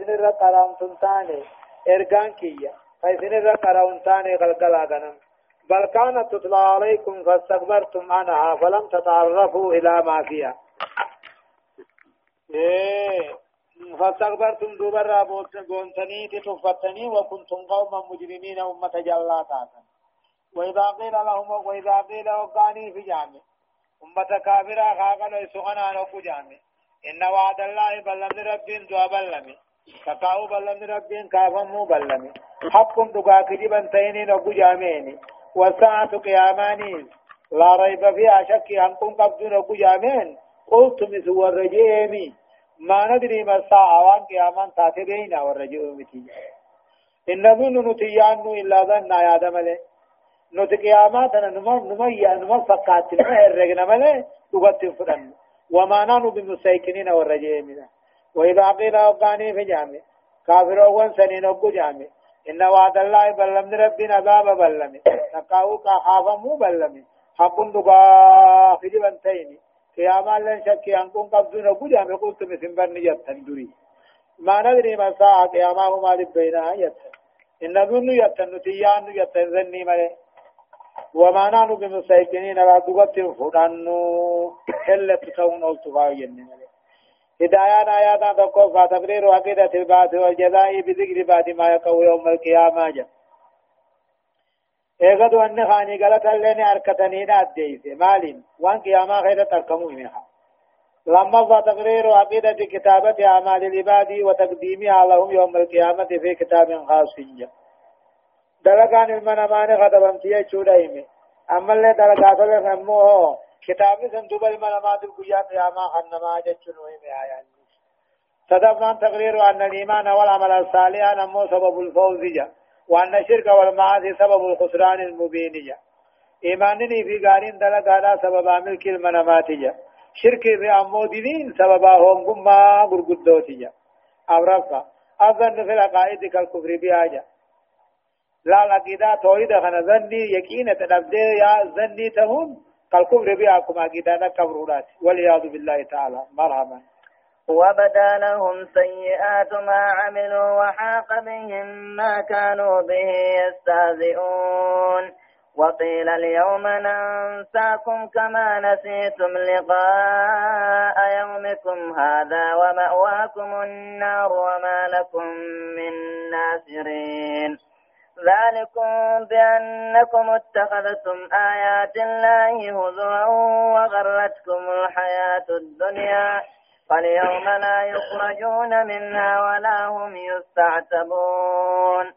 كيسن الرقرام تنتاني إرقان كيا كيسن الرقرام تاني غلقلا غنم بل كانت تطلع عليكم فاستكبرتم عنها فلم تتعرفوا إلى ما فيها إيه فاستكبرتم دوبر بونتني تفتني وكنتم قوما مجرمين أمة جلاتا وإذا قيل لهم وإذا قيل وقاني في جامع أمة كافرة خاقل سخنا نوكو جامع إن وعد الله بلم ربين دعا كاكاو بلم ربين كافمو بلمي حق دقا كجبا تيني نوكو جامعني والساعة قياماني لا ريب فيها شك أنكم قبضون نوكو جامعين قلت مثل الرجيمي ما ندري ما الساعة وان قيامان تاتي بينا والرجيم متي إن نظن نتيان إلا ظن يا دمله نوت قيامات أنا نما نما يا نما فقات نما هرجنا مله تقط فرن وما نحن بمسيكنين والرجيم وإذا قيل أبقاني في جامع كافر أول سنين أبو جامع إن وعد الله بلم ربنا عذاب بلم نقاو كخافا مو بلم حق دقا في جبنتين قياما لن شكي أنكم قبضون أبو جامع قلت مثل برني يتن ما ندري ما ساعة قياما هما لبينها يتن. إن ظن يتن نتيان يتن ذني ملي. وما نحن بمسيكنين لا دقت فدانو هل تكون التفاو جنن هدايان آيات تقوف تقرير عقيدة البعث والجزاء بذكر بعد ما يقوى يوم القيامة جل ايغد وان خاني غلط لين اركتني ناديس مالين وان قيامة خير تركموا منها لما تقرير عقيدة كتابة أعمال العباد وتقديمها لهم يوم القيامة في كتاب خاص دلقان المنمان خطبمتي يجو دايمي أما اللي دلقات لنمو كتابي سندوب المنامات القيام قياما خنما جتشن ويمي آيان. صدفنا تقرير أن الإيمان والعمل الصالح نمو سبب الفوز جا. وأن الشرك والمعاصي سبب الخسران المبين جا. إيمانني في قارين دلقانا سبب ملك المنامات جا. شرك في أمو دينين سببا هم قمما قرقدوت جا. أورفا أظن في العقائد كالكفر بها جا. لا العقيدة توحيد خنا ظني يقين تنبدي يا ظني تهم كالكفر بها كما عقيدة كفرونات والعياذ بالله تعالى. مرحبا. وبدا لهم سيئات ما عملوا وحاق بهم ما كانوا به يستهزئون. وقيل اليوم ننساكم كما نسيتم لقاء يومكم هذا ومأواكم النار وما لكم من ناصرين. ذلكم بأنكم اتخذتم آيات الله هزوا وغرتكم الحياة الدنيا فاليوم لا يخرجون منها ولا هم يستعتبون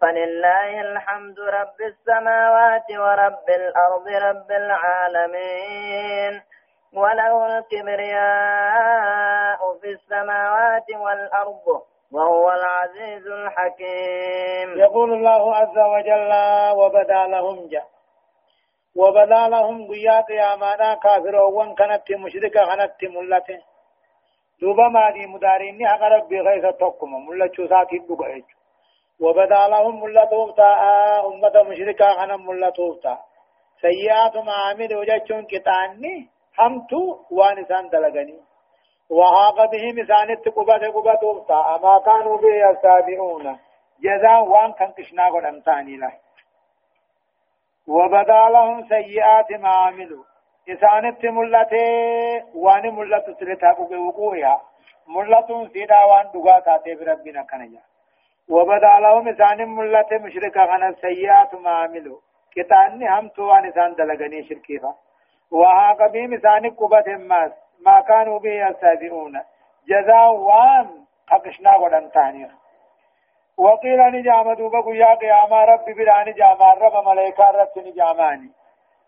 فلله الحمد رب السماوات ورب الأرض رب العالمين وله الكبرياء في السماوات والأرض وهو العزيز الحكيم. يقول الله عز وجل وبدا لهم جاء وبدا لهم قيات يا مانا كافر وان كانت مشركة كانت ملته دوبا ما دي مداريني أقرب بغيث تقم ملة شوساتي بقعج وبدا لهم ملة توفتا أمة مشركة كان ملة توفتا. سيئات معامل وجهشون كتاني همتو وانسان دلغني وهاق بهم سانت قبة قبة توفتا أما كانوا به يستهزئون. جزاء وان كان كشنا ثاني له وبدا لهم سيئات ما عملوا. إسانت ملته وان ملت سرتا وقوعها ملت سيدا وان دغا تاتي بربنا كنجا وبدا لهم إسان ملته مشركا غنا سيئات ما عملوا. كتاني هم تو وان إسان دلغني شركيفا. وهاق بهم إسان قبة ماس ما كانوا به يستهزئون جزاء وان حقشنا ودن ثانية وقيل نجام دوبا قيا قياما رب بلا نجام رب ملائكة رب نجاماني.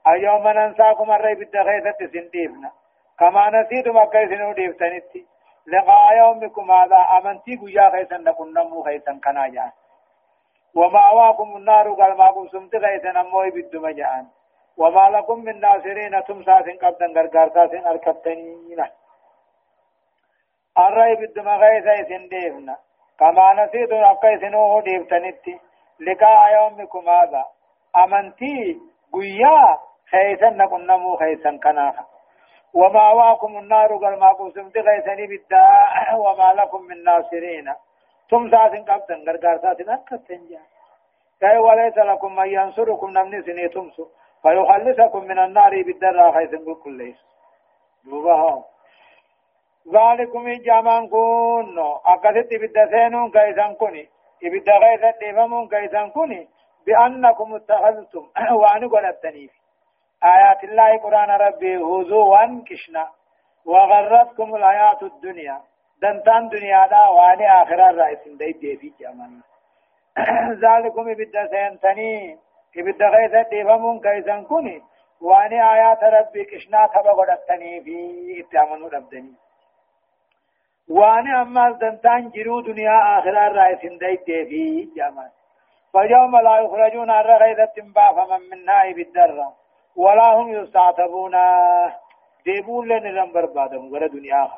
اليوم ننساكم الرأي بالدخيثة سنديفنا كما نسيتم أكيسنو ديفتنتي لقاء يومكم هذا أمنتي قيا خيسا نكون نمو خيسا كنا ومأواكم النار قال ما قمتم خيسا نمو بالدم جان. وما لكم من ناصرين تمسا سن قبدا غرغرتا سن أركبتنين الرأي بالدم خيسا سنديفنا كما نسيت أكيسنو ديفتنتي لقاء يومكم هذا. أمنتي قيا خيسا نكون نمو خيسا كناها. وما واكم النار قال ما قسمت خيسني بالداء وما لكم من ناصرين. ثم ساسن قبضن غرغار ساسن أكتن جا كي وليس لكم من ينصركم نمني سني تمسو فيخلصكم من النار بالدرا خيثن كل ليس. دوبها. ذلكم جامان كون أكثت بالدسينون كيسان كوني. إبدا غيث ديفمون كيسان كوني. بأنكم اتخذتم. وأن قلتني آيات الله قرآن ربي هزوا كشنا. وغرتكم الحياة الدنيا. دنتان دنيا دا واني آخرة رئيس دي دي في جامان ذلكم إبدا سينتني. إبدا غيث ديفمون كيسان كوني؟ واني آيات ربي كشنا تبا قلتني في اتعامل ربدني واني أما دنتان جرو دنيا آخرة رئيس دي دي في جامان فاليوم لا يخرجون عن غيظة فمن من نائب الدرة. ولا هم يستعتبون. ديبون لن رمبر بعدهم غير دنيا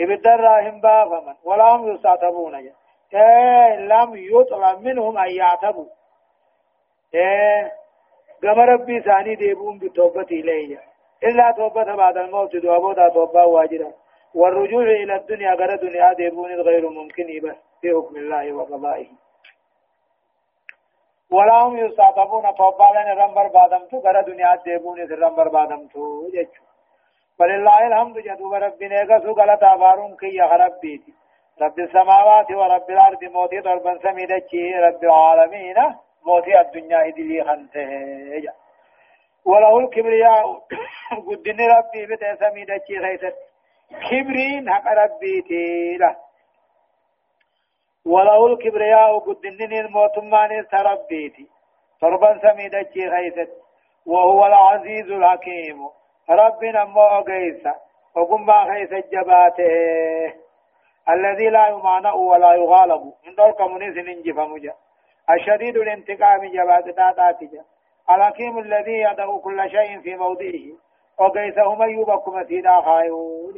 إبدر هم بافمن ولا هم يستعتبون. إيه لم يطلب منهم أن يعتبوا. كما ربي ثاني ديبون بتوبة إليه إلا توبة بعد الموت دوابودا توبة واجرة والرجوع إلى الدنيا غير دنيا ديبون غير ممكن بس في حكم الله وقضائه ولا هم يستعطفون فوبالن رمبر بادمتو غرا دنيا ديبون رمبر بادمتو جچو فلله الحمد جدوب ربنا يغسو غلطا بارون كي يا ربيتي رب السماوات ورب الأرض موتي ضربا سميدتي رب العالمين موتي الدنيا إدلي خنته وله الكبرياء قدن ربي بتا سميدتي غيثت كبرين حق ربيتي له وله الكبرياء قدنين الموتمان تربيتي تربا سميدة غيثت وهو العزيز الحكيم ربنا ما أقيسا وقم ما خيس الجباته الذي لا يمانع ولا يغالب من دور كمونيس ننجف مجا. الشديد الانتقام جبات تاتاتجا الحكيم الذي يدعو كل شيء في موضعه. وقيسه من يبكم سيدا خايو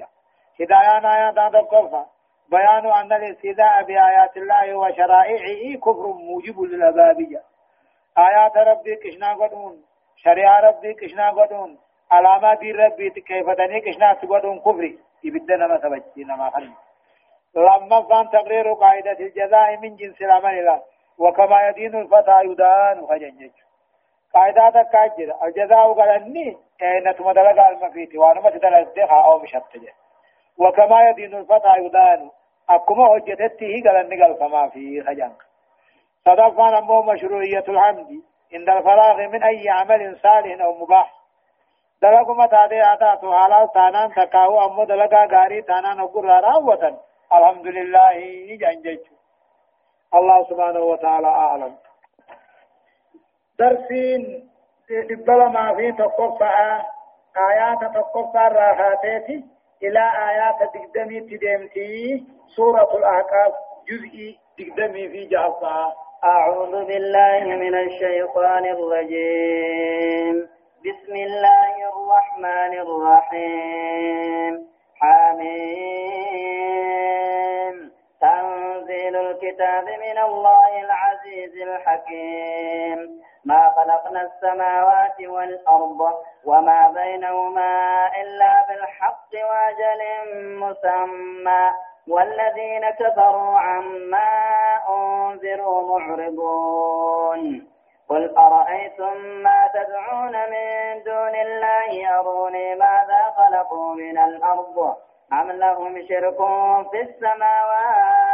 هدايانا يا دادا قفا بيان أن الاستهزاء بآيات الله وشرائعه كفر موجب للأبابية. آيات ربي كشنا قدون. شريعة ربي كشنا قدون. علامات ربي كيف دني كشنا قدون كفري. يبدنا ما سبجي ما خلي لما كان تقرير قاعدة الجزاء من جنس العمل له وكما يدين الفتى يدان خجنج قاعدة تكاجر الجزاء قالني اين تمدلق المفيت وأنا ما تدلق أو مشتجه وكما يدين الفتى يدان. أكما هجتته قال النقل فما في خجان صدفا أمو مشروعية الحمد. عند الفراغ من أي عمل صالح أو مباح. دلقوا متى دي آتاتو حلال تانان تكاو أمو دلقا غاري تانان الحمد لله الله سبحانه وتعالى أعلم. درسين دبلا ما في تقفى آيات تقفى الراحاتي إلى آيات تقدمي تدمتي. سورة الأحقاف جزئي تقدمي في جعفة أعوذ بالله من الشيطان الرجيم. بسم الله الرحمن الرحيم. حميم. الكتاب من الله العزيز الحكيم. ما خلقنا السماوات والأرض وما بينهما إلا بالحق وأجل مسمى. والذين كفروا عما أنذروا معرضون. قل أرأيتم ما تدعون من دون الله؟ أروني ماذا خلقوا من الأرض؟ أم لهم شرك في السماوات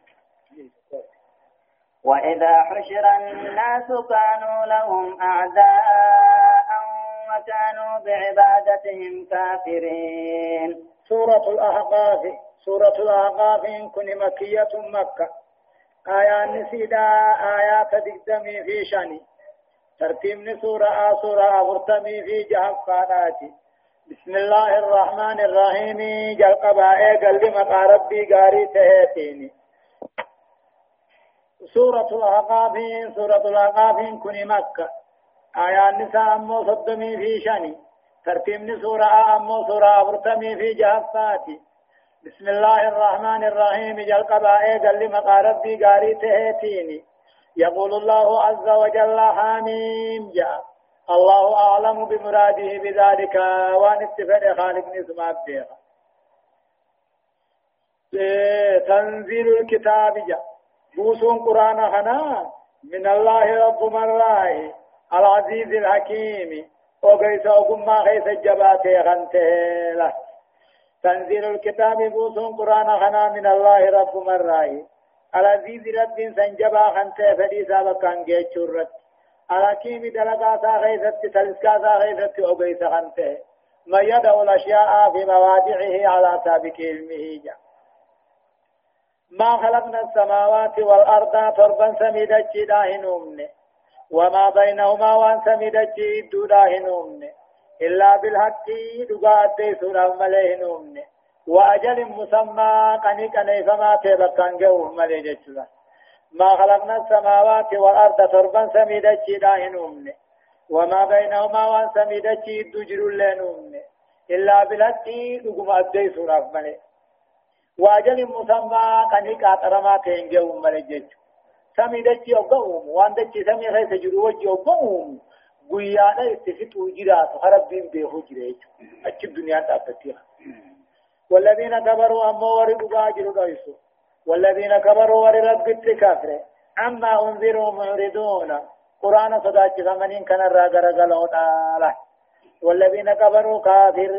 وإذا حشر الناس كانوا لهم أعداء وكانوا بعبادتهم كافرين. سورة الأحقاف سورة الأحقاف إن كن مكية مكة. آيات نسيدا آيات دقدمي في شأني. ترتيب سورة سورة أغرتمي في جهب قاداتي بسم الله الرحمن الرحيم. جل قبائي قلبي مقاربي قاري تهيتيني سورة الأحقاف سورة الأحقاف كن مكة. آيات نساء أمو صدمي في شني ترتيب سورة أمو سورة أبرتمي في جهفاتي. بسم الله الرحمن الرحيم. جل قبائي قال لما قاري تهيتيني يقول الله عز وجل حميم جاء الله أعلم بمراده بذلك. وأن اتفق خالق نسمع الديغة تنزيل الكتاب جاء بوسون قرآن هنا من الله رب مراه العزيز الحكيم وقيس وقم ما خيس الجبات غنته تنزيل الكتاب بوسون قرآن هنا من الله رب مراه العزيز رب سنجبا خنته فدي سابقا جيتشورت الحكيم دلقا سا غيثت تلسكا سا غيثت وقيس خنته ما يدعو الأشياء في مواضعه على سابق علمه جاء ما خلقنا السماوات والأرض تربا سميدا داهنومن وما بينهما وان سميدا داهنومن إلا بالحق دقا أديسون المليهنومن وأجل مسمى قني قني فما تبقان جوه ملي ما خلقنا السماوات والأرض تربا سميدا داهنومن وما بينهما وان سميدا دجر لنومن إلا بالحق دقا أديسون المليهنومن واجل مسمى قني قاطرما تنجو ملجج سمي دچي اوغوم وان دچي سمي هي سجرو وجي اوغوم گویا دا استفتو جرات ربين به جريج اچ دنيا تابتيها والذين كبروا اما ورد باجر دايسو والذين كبروا ورد رب كافر اما انذروا معرضون قران صداچ زمنين كان راغر غلو تعالى والذين كبروا كافر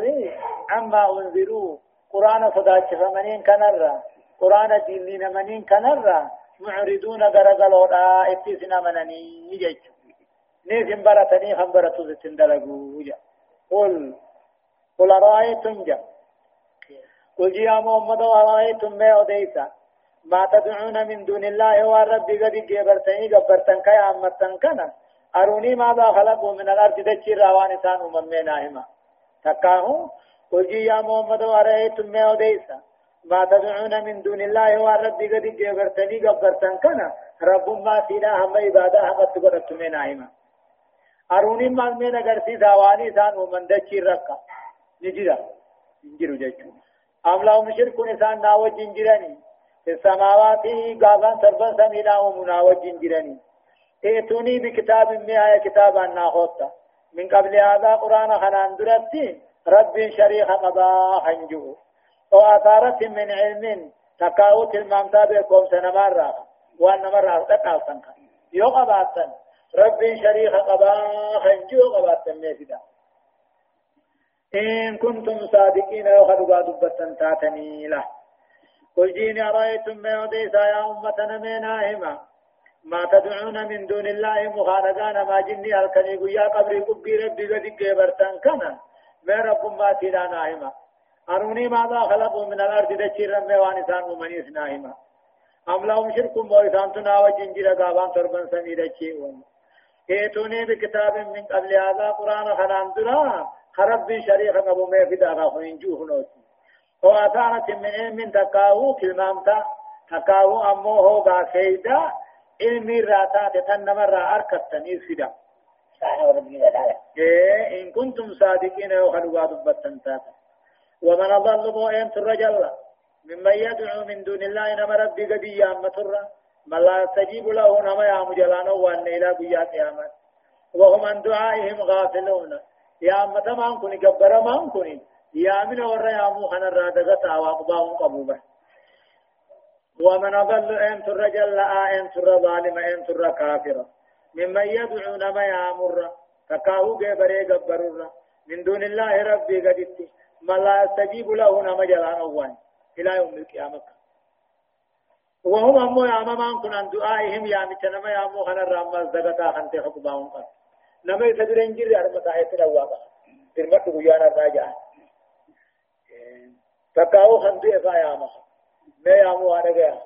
اما انذروا قرآن صداچ فمنين كنرا قرآن ديني نمنين كنرا معرضون غرغلو دا اتسنا منني يجج نيسن برتني خبرتو زتن دلقو جا قل. قل رأيتم جا. قل يا محمد رأيتم ما أديسا ما تدعون من دون الله والرب قد جبرتني جبرتن كيا أمتن كنا أروني ماذا خلقوا من الأرض دجي روان سان أممنا هما تكاهو قل يا محمد ورأيتم ما أوديسا ما تدعون من دون الله والرب قد جبرتني قبرتن كنا. رب ما فينا هم عبادة هم تقرأت من آئما أروني ما من أغرسي ثواني ثان ومن دچي ركا نجرا نجرو جيچو أم لهم شرك نسان ناو جنجراني في السماوات غابان سربان سمينا ومناو جنجراني ائتوني بكتاب من آية كتابا ناخوتا. من قبل هذا قرآن خنان درتين. رب شريخ قضاء حنجو. وأثارة من علم تكاوت المامتا بكم سنمارا وأن مرة تقاوتن يو قباتن رب شريخ قضاء حنجو قباتن ميسدا إن كنتم صادقين وخدوا دبتن تاتني له قل جيني أرأيتم ما يوديسا يا أمتنا من آهما ما تدعون من دون الله مخالقان ما جني ألكني قيا قبري قبي ربي قد قبرتن كنا. ما رب ما تيرا ناهما أروني ماذا خلقوا من الأرض دچير رمي وانسان ممنيس ناهما أم لهم شرك مويسان تناوى جنجر قابان تربن سمي دچيون ايتوني بكتاب من قبل هذا قرآن خلان درا خرب شريخ نبو ما في داغا خنجوه نوتي وأثارة من علم تقاو كلمامتا تقاو أموه باكيدا علمي راتات تنمر إيه إن كنتم صادقين وخلوا دبتن تاتا ومن أضل مؤمن الرجل ممن يدعو من دون الله نما ربي قد يام ترى. ما لا يستجيب له نما يا مجلان وأن إلى قيا قيامة. وهم عن دعائهم غافلون. يا أمة ما أنكني قبر ما أنكني يا من ورى يا موخنا الرادقة وأقباهم قبوبة. ومن أضل أنت الرجل لا أنت الظالم أنت الكافر ممن يدعو نما يامر تكاهو جبري جبرر من دون الله ربي قدت ما لا يستجيب له نما جلان أوان. إلى يوم القيامة. وهم أمو يا أمام كن عن دعائهم يا متنما يا أمو خنا الرحمة زغتا خنت حقباهم قد. نما يتدرين جري أرمتا هيت الأواقع ترمت بيانا راجع. تكاهو خندي إفا يا أمو ما يا أمو أنا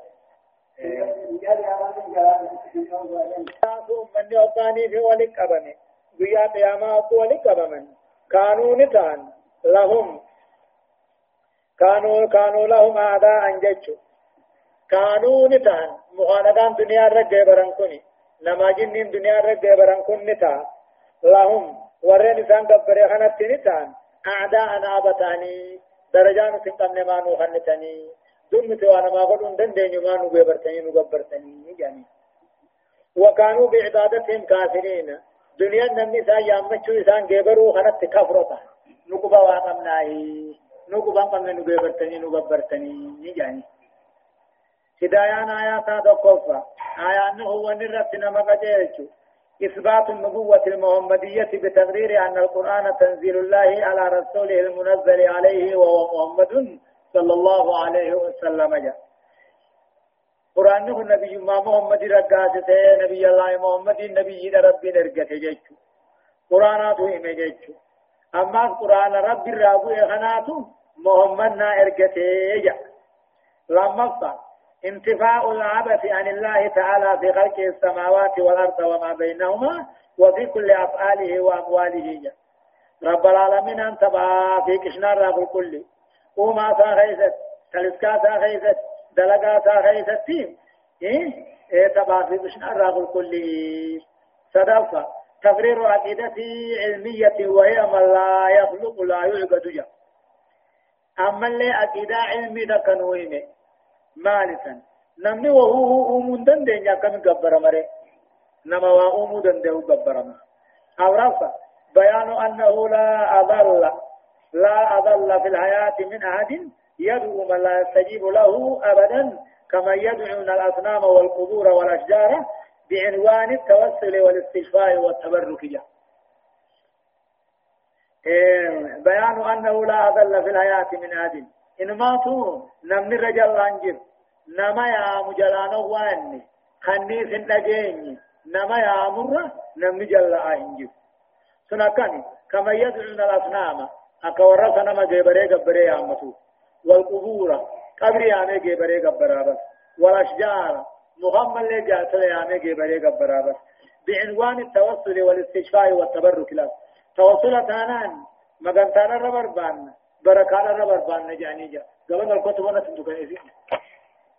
درجان سنقمن ما نوخنتني دم توانا ما قلون دندين ما نقبرتني نقبرتني يعني. وكانوا بعبادتهم كافرين. دنيا نمني سا يامچو إسان قبروا خانت كفرتا. نقبا واقمناهي نقبا قمن نقبرتني نقبرتني يعني. هدايان آيات هذا قفا آيات هو نرت نمك جيشو إثبات النبوة المحمدية بتقرير أن القرآن تنزيل الله على رسوله المنزل عليه وهو محمد. صلى الله عليه وسلم جاء قرآن هو نبي ما محمد رقاسته نبي الله محمد نبي ربي نرقته جيشو قرآن تو إمي جيشو أما قرآن ربي رابو إخناتو محمد نا إرقته جاء لما انتفاء العبث عن الله تعالى في خلق السماوات والأرض وما بينهما وفي كل أفعاله وأمواله رب العالمين أنت في كشنا رب الكل وما ساخيست تلسكا ساخيست دلقا ساخيست تيم إيه إيه تبع في كشنا رب الكل صدفة تقرير عقيدة علمية وهي من لا يخلق لا يعبد جا. أما اللي عقيدة علمي دكنوينه مالسا نمني وهو أومون دندين يا كم جبر مري نما وأومو دندين جبر ما أورافا بيان أنه لا أضل لا أضل في الحياة من أحد يدعو من لا يستجيب له أبدا كما يدعون الأصنام والقبور والأشجار بعنوان التوسل والاستشفاء والتبرك جاء إيه بيان أنه لا أضل في الحياة من أحد. إن ماتوا نمن رجل لانجر نما يا مجلانا واني. خنيس نجيني نما يا مرة نمن جل آهنجر سنكني كما يدعون الأصنام. أكورا سنما جبري قبري يا متو والقبور قبري يامي جبري قبرا بس والأشجار محمد اللي جاتل يامي جبري قبرا بس بعنوان التوصل والاستشفاء والتبرك له توصل تانان مغنتانا ربر بان بركان ربر بان نجاني جا قبل الكتب نتندك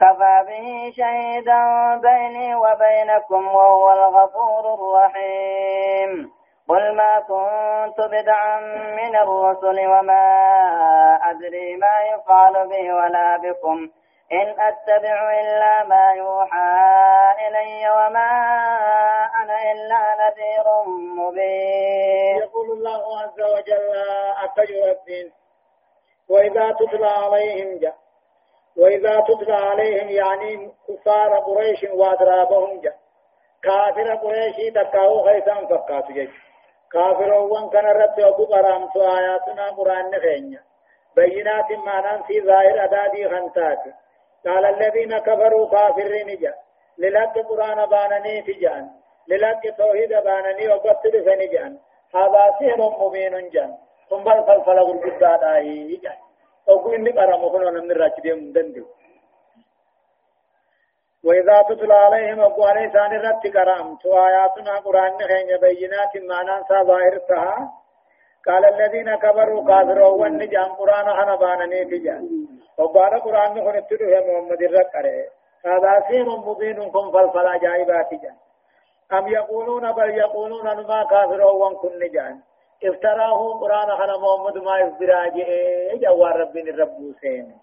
كفى به شهيدا بيني وبينكم وهو الغفور الرحيم. قل ما كنت بدعا من الرسل وما أدري ما يفعل بي ولا بكم. إن أتبع إلا ما يوحى إلي وما أنا إلا نذير مبين. يقول الله عز وجل أتجرب وإذا تتلى عليهم جاء وإذا تتلى عليهم يعني كفار قريش وأضرابهم جاء. كافر قريش تكاو خيسان فكاتو جيش كافر وان كان رد أبو قرامت آياتنا قرآن نخينيا. بينات معنى في ظاهر أدادي خنتات. قال الذين كفروا كافرين جاء. للك قرآن بانني تجان للك توحيد بانني وقتل فنجان هذا سحر مبين جان ثم الفلفل غرقداد آيه جان أو إني قرأ مخنا من الراشدين من دندو وإذا تتلى عليهم أبو عليه ثاني رت كرام تو آياتنا قرآن خين بينات معنى ظاهرتها قال الذين كبروا كافروا ونجان قرآن أنا بانني تجان وقال قرآن خن ابتدوا محمد الرقره هذا سير مبين كم فالفلا جائبات جان أم يقولون بل يقولون أنما كافروا وان نجان افتراه قرآن خنا محمد ما افترا جئ جوار ربين الرب سين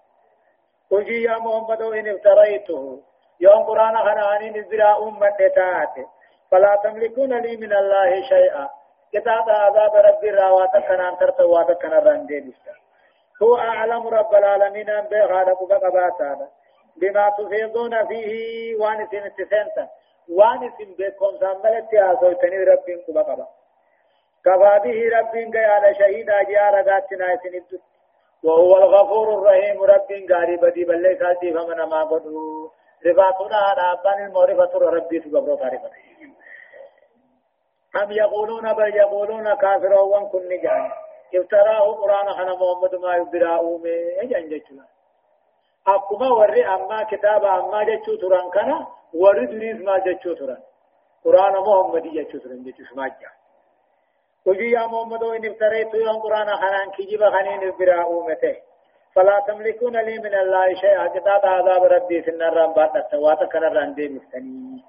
قل يا محمد إن افتريته. يوم قرآن خنا أن افترا أمة تات فلا تملكون لي من الله شيئا. كتاب عذاب رب الراوات كان أنترت وات كان راندي هو أعلم رب العالمين أن بغالب بقباتا بما تفيضون فيه وانس نتسنتا وانس بكم ساملت يا سويتني ربكم بقبا كفى به رب على شهيد أجيار ذاتنا سنبت وهو الغفور الرحيم رب قاري بدي بل ليس فمن ما قدو. رفاتنا على أبان المعرفة ربي تقبرو تعرفة أم يقولون بل يقولون كافر وان كن نجان. افتراه قرآن خنا محمد ما يبراؤه من جنجتنا أكما وري أما كتاب أما جتشو تران كنا. وري دريز ما جتشو تران. قرآن محمد جتشو تران جتشو سماجا وجي يا محمد إن افتريت يوم قرآن خنان كجيب خنين براؤه مته فلا تملكون لي من الله شيئا كتاب عذاب ربي في النار بعد السوات كان راندي مفتني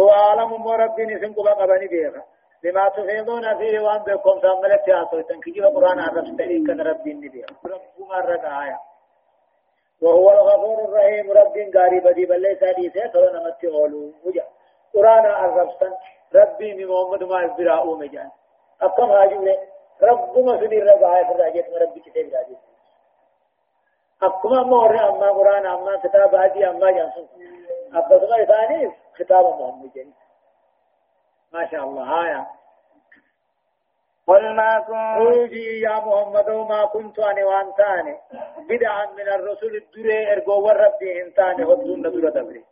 هو عالم مربي نسم قبا قبني بيغا لما تفيضون فيه وان بكم تعملت يا سويتن كجيب قرآن عرفتني كان ربي نبيغا رب مرة آية وهو الغفور الرحيم رب قاري بدي بل ليس لي سيطر نمت غولو وجا قرآن عرفتن ربي محمد ما يبراؤ مجان أقام هاجو رب ما سني رب آية فرجيت ربي كتاب راجيت أكما موري أما قرآن أما كتاب هادي أما جانسون أبسما إثاني خطاب محمد جني ما شاء الله. آية. قل ما كنت يا محمد ما كنت أنا وأنتاني بدعا من الرسول الدري إرقو والربي إنتاني هدون ندر دبري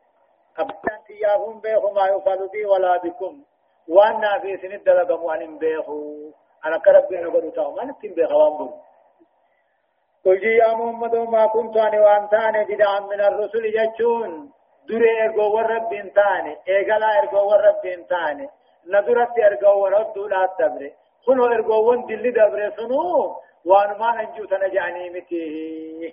أبتان تياهم بيخو ما يفعل بي ولا بكم. وأنا في سند لقموا أن بيخو. أنا كرب نقول تاو. ما نتم بيخوان بلو قل يا محمد ما كنت أنا وأنت أنا بدعا من الرسل يجون دري إرقو والرب إنتاني. إيقلا إرقو والرب إنتاني. ندرت إرقو ورد لا تبري. كنو إرقو ون دل دبري سنو. وأنا ما أنجو تنجعني متيه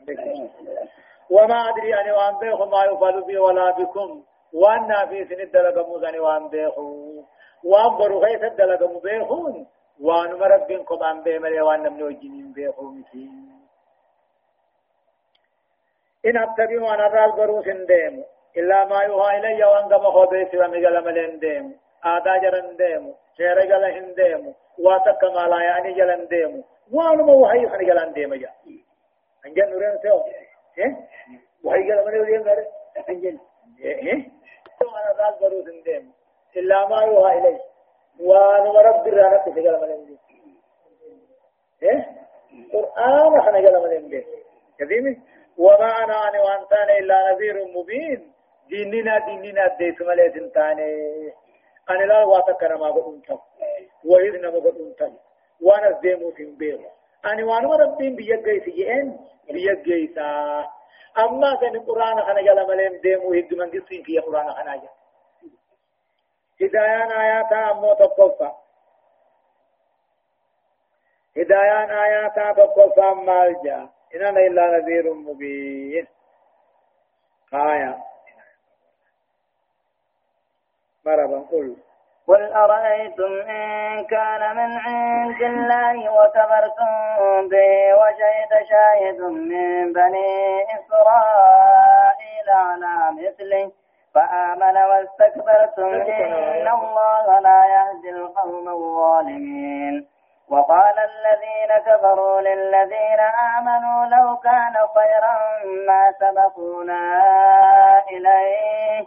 وما أدري أنا وأن بيخو ما يفعل بي ولا بكم. وأنا في سند لقمو أنا وأن بيخو وأن برو غيث دلقمو بيخون وان مربين كم أن بيمل وان نمني وجنين بيخوم إن أتبعوا أنا رال بروس ديم إلا ما يوحى إلي وان قم خبيث ومجل ملين ديم آدا جرن ديم شير جل ديم واتك ما لا يعني جلن ديم وان ما وحي خن جلن ديم جا. أنجل نورين سيو. إيه؟ وحي جل ملين ديم أنجل إيه؟ أنا رال بروس ديم إلا ما يوحى إلي وأنا رب الرانا تسجل ملين إيه؟ قرآن خنا جل ملين دي كذيمي؟ وما أنا أنا وانتان إلا نذير مبين. ديننا ديننا ديت ملين تاني. أنا لا واتكر ما بدون تم وإذ نما بدون تم وأنا ديمو تيم بيرو أنا وأنا ربين بيجي سيئن بيجي سا أما كان القرآن خنا جل ملين ديمو هدمان جسين في القرآن خنا جل. هدايان آياتا أمو تقفى هدايان آياتا تقفى مالجا. إننا إلا نذير مبين. آية. مرحبا قل. قل أرأيتم إن كان من عند الله وكفرتم به وشهد شاهد من بني إسرائيل على مثله فآمن واستكبرتم إن الله لا يهدي القوم الظالمين. وقال الذين كفروا للذين آمنوا لو كان خيرا ما سبقونا إليه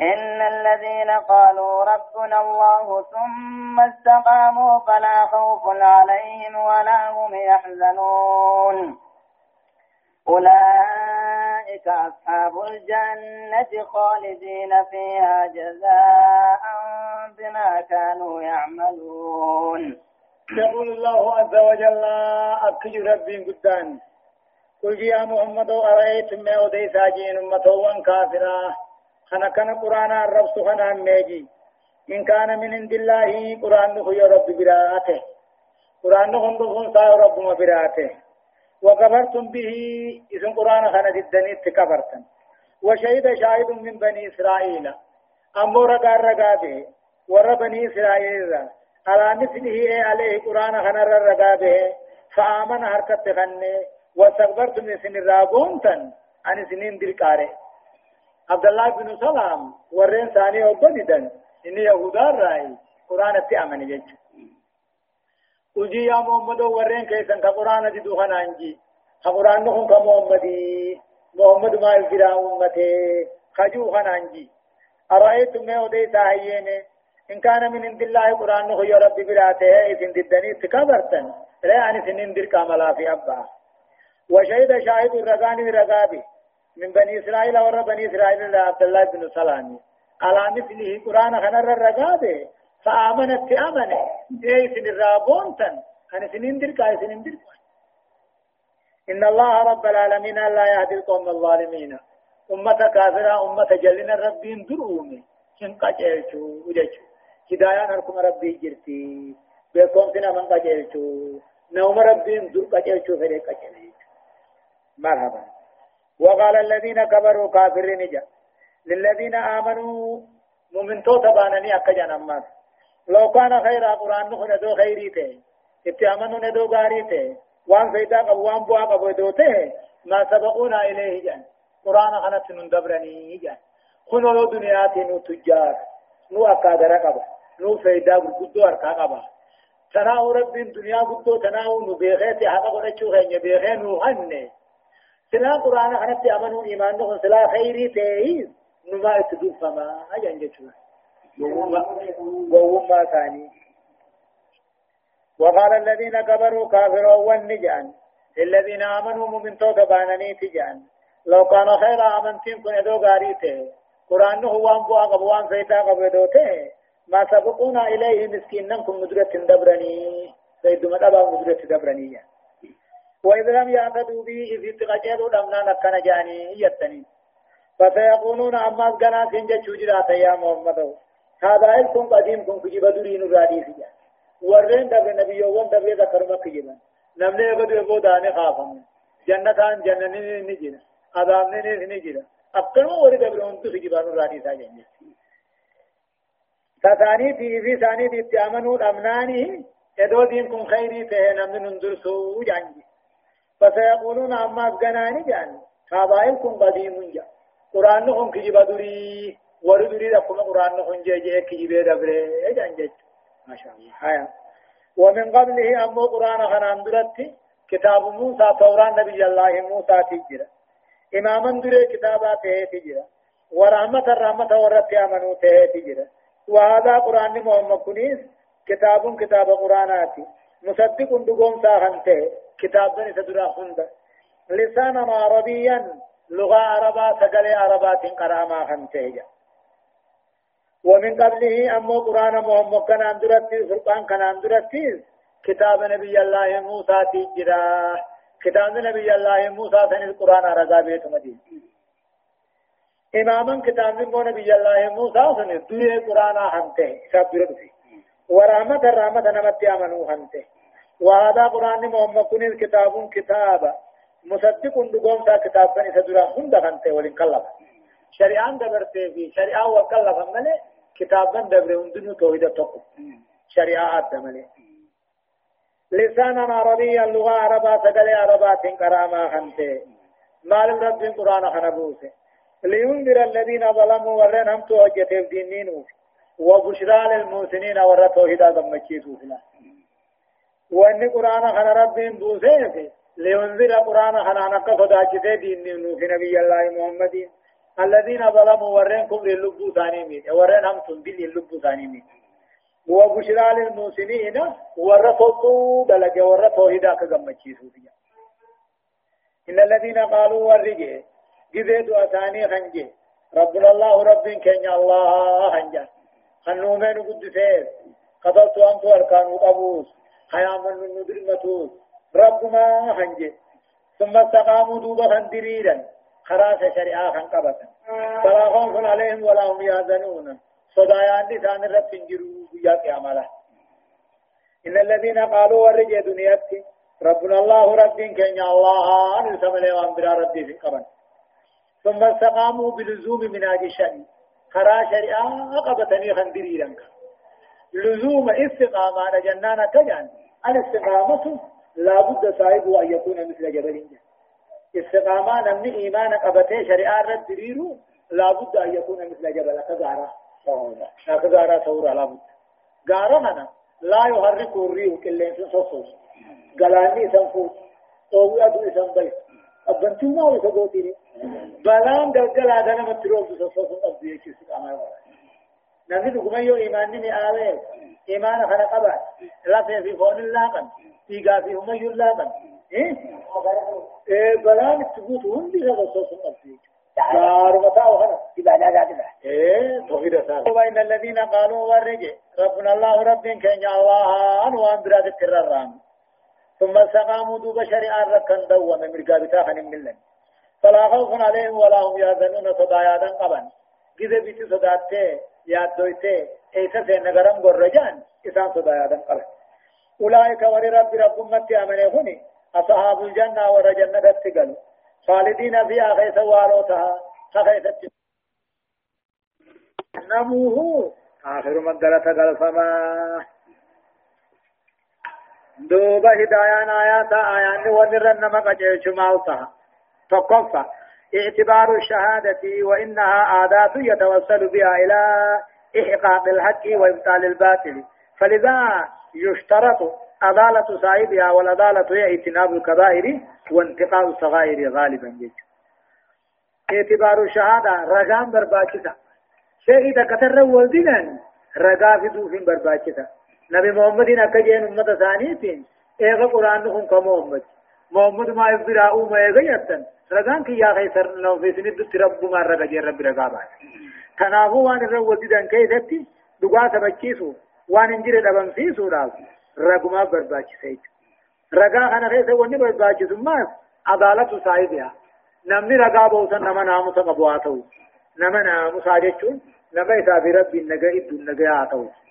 إن الذين قالوا ربنا الله ثم استقاموا فلا خوف عليهم ولا هم يحزنون. أولئك أصحاب الجنة خالدين فيها جزاء بما كانوا يعملون. يقول الله عز وجل أكج ربي قدان. قل يا محمد أرأيتم ما أودي ساجين أمة كافرة؟ خنا كان قرآن الرب سخنا ميجي إن كان من عند الله قرآن هو رب براته. قرآن هو دخون رب ما براته. وكفرتم به إذن قرآن خنا جدني تكفرتم. وشهد شاهد من بني إسرائيل. أمور رقا رقا به. ور بني إسرائيل. على مثله عليه قرآن خنا رقا به. فآمن حركت خنه. واستكبرتم من سن الرابونتن عن سنين دلقاره عبد الله بن سلام ورين ثاني وبددن إن يهودا رأي. قرآن التأمن يجو وجي يا محمد ورين كيسن. كقرآن دي دوخنا آنجي. قرآن نهم كمحمدي. محمد ما الفرا أمته خجو خنانجي أرأيتم ما ودي ساهيين إن كان من عند الله قرآن نخو يا ربي براته. إذن ددني تكبرتن. لا يعني سنين در كاملا في أبا. وشهد شاهد الرقاني رقابي من بني إسرائيل ور بني إسرائيل عبد الله بن سلام. على مثله قرآن خنر الرقابي فآمنت أمنه إيه سن الرابون تن. أنا سنين در كاي سنين در إن الله رب العالمين لا يهدي القوم الظالمين. أمة كافرة أمة جلنا ربين درومي. شن قجلتو وجهتو هداية نركم ربي جرتي. بكم سنا من قجلتو نوم ربين در قجلتو فريق قجلتو مرحبا. وقال الذين كبروا كافرين جا للذين آمنوا مؤمن تو تبانني أكجان أمات لو كان خير قرآن نخو ندو خيري تي اتعامنوا ندو غاري تي وان فيدا قبو وان بوا قبو دو تي ما سبقونا إليه جان قرآن خنت نندبرني جان خنو لو دنياتي نو تجار. نو أكادر قبا نو فيدا قدو أركا قبا. تناو رب دنيا قدو تناو نو بيغيتي حقا قدشو خيني بيغي نو هنه سلا قرآن خنت أمنوا إيمان نخو سلا خيري تي نما اتدوف فما أجان جتشو وهم ثاني وقال الذين كبروا كافروا والنجان الذين آمنوا مؤمن تو بانني تجان لو كان خير آمنتين كن ادو غاريته قرآن هو ان بوا قبوان سيدا قبدوته ما سبقونا إليه مسكينا كن مدرة دبرني سيد مدبا مدرة دبرني وإذ لم يعتدوا به إذ تقجلوا لمنا نكنا جاني يتنين فسيقولون أما أزقنا سنجا شجرات يا محمد. هذا كن قديم كن كجيب درين الرادي فيها. ورين دبر نبي يوم دبر ذكر ما كجيبا. نمني يقول يبو داني خافم جنتان جنني نجينا. عذاب ني نجينا. أبكر وري دبر أنتو سجيبان الرادي ساجن. تثاني في في ثاني في تامنوا أمناني يدو دين كن خيري تهنا من ندرسو جانجي. فسيقولون أما أزقناني جان كن قديم جان قرآن نخون كجيبا دري ورد دري لكم قرآن نخون جي جي كجيبا دبري اجان جيت ما شاء الله. هيا ومن قبله أمو قرآن خنان درتي كتاب موسى توران نبي الله موسى تجرى إماما دري كتابات تجرى ورحمة الرحمة ورد آمنوا تجرى وهذا قرآن محمد كنيس. كتاب كتاب قرآناتي. مصدق دقوم ساخنته كتاب بني تدرى خنده لسانا عربيا لغة عربا سقل عربات قراما خمسيجا ومن قبله أمو قرآن محمد كان أندرتي فرقان كان أندرتي. كتاب نبي الله موسى تجرا. كتاب نبي الله موسى سن القرآن رضا بيت مدين. إماما كتاب نبي الله موسى سن دوية قرآن همته سبرد في ورحمة الرحمة نمت آمنوا همته وهذا قرآن محمد كن كتاب كتابا مصدق دقوم تا كتاب بني سدرا هند خنته ولن كلف شريعان دبرته في شريعة وكلف ملي كتاب بن دبر هندنو توحيد تقو شريعة دملي لسانا عربيا اللغة عربا سقل عربات كراما خنته مال رب القرآن خنبوسه لينذر الذين ظلموا ورن هم توجه دينين وبشرى للمحسنين ور توحيد دمچيسو فلا وان قرآن خن رب بوسه لينذر قرآن خنانا كفداجته دين في نبي الله محمد الذين ظلموا ورنكم للب ثاني مين ورن هم تنبيل للب ثاني مين وبشرى للموسمين ورثوا دلج ورثوا هدا كغمچي سوفيا إن الذين قالوا ورجه جزيت أثاني خنجه ربنا الله رب كن الله خنجه خنومين قدسيس قدرت أنت أركان أبوس حيام من ندرمتوس ربما هنجي. ثم استقاموا دوبا خندريرا خراس شريعة خنقبتا فلا خوف عليهم ولا هم يحزنون. صدايان لسان الرب تنجروا بيا قياملا إن الذين قالوا ورجي دنياتي ربنا الله رب كن الله. أن يسمى وأمبرا ربي في قبل ثم استقاموا بلزوم مناج الشريع خرا شريعة قبتني خندريرا لزوم استقامة جنانا كجان. الاستقامة لا بد صاحبه أن يكون مثل جبل استقامة نمني إيمان قبته شريعة رد دريرو لا بد أن يكون مثل جبل كزارة كزارة ثورة لا بد. غارة هنا لا يحرك الريح كلين سنصوص غلاني سنفوت أو أدو اسم بيت. ابنتو ما هو سبوتيني بلان دلقل هذا نما تروب سوسوس أبدي يكيس اما نبي دغما يو ايمان ني آوي ايمان خنا قبا لا في فون الله قن في غافي هم يلا إيه إيه بلان تبوت هندي هذا سوسوس ابدي دار متاع وهنا عبادة ذاتها إيه توحيد سار وإن الذين قالوا ورجع ربنا الله رب كن الله أن وان براد التررام ثم استقاموا دوب شريعة ركن دوما مرقا بتاخن من فلا خوف عليهم ولا هم يحزنون صدايا قبا كذا بيت صداتي يادويتي ايسا سينغرم غرجان؟ إسان صدايا قبا أولئك وري رب رب أمتي أمني أصحاب الجنة ورجنة تقلوا خالدين فيها خيث واروتها خيث نموه آخر من دلت قلفما دوبا هدايان آيات آيان ونرن نما قجيش مالتها تقفى اعتبار الشهادة وإنها عادات يتوصل بها إلى إحقاق الحق وإبطال الباطل. فلذا يشترط عدالة صاحبها والعدالة هي اجتناب الكبائر وانتقاء الصغائر غالبا. جيش اعتبار الشهادة رقام برباكتا. شيء إذا كتر والدنا رقا في دوف برباكتا. نبي محمد أكجين أمة ثانيتين إيغا قرآن نخون كمحمد. محمد ما يفبراء ما إيغا يتن رقان كي يا غيسر لو في سنة دت رب ما رقا جين رب رقا بعد تنافو وان الرول كيفتي دقا سبچيسو وان انجر دبمسيسو راسو رقما برباچسه رقا خنا خيسه وني برباچسو ما عدالة صاحبها نمني رقا بوسن نما ناموس قبواتو نما ناموس آجچون نما إسابي ربي إدو نگا آتو آه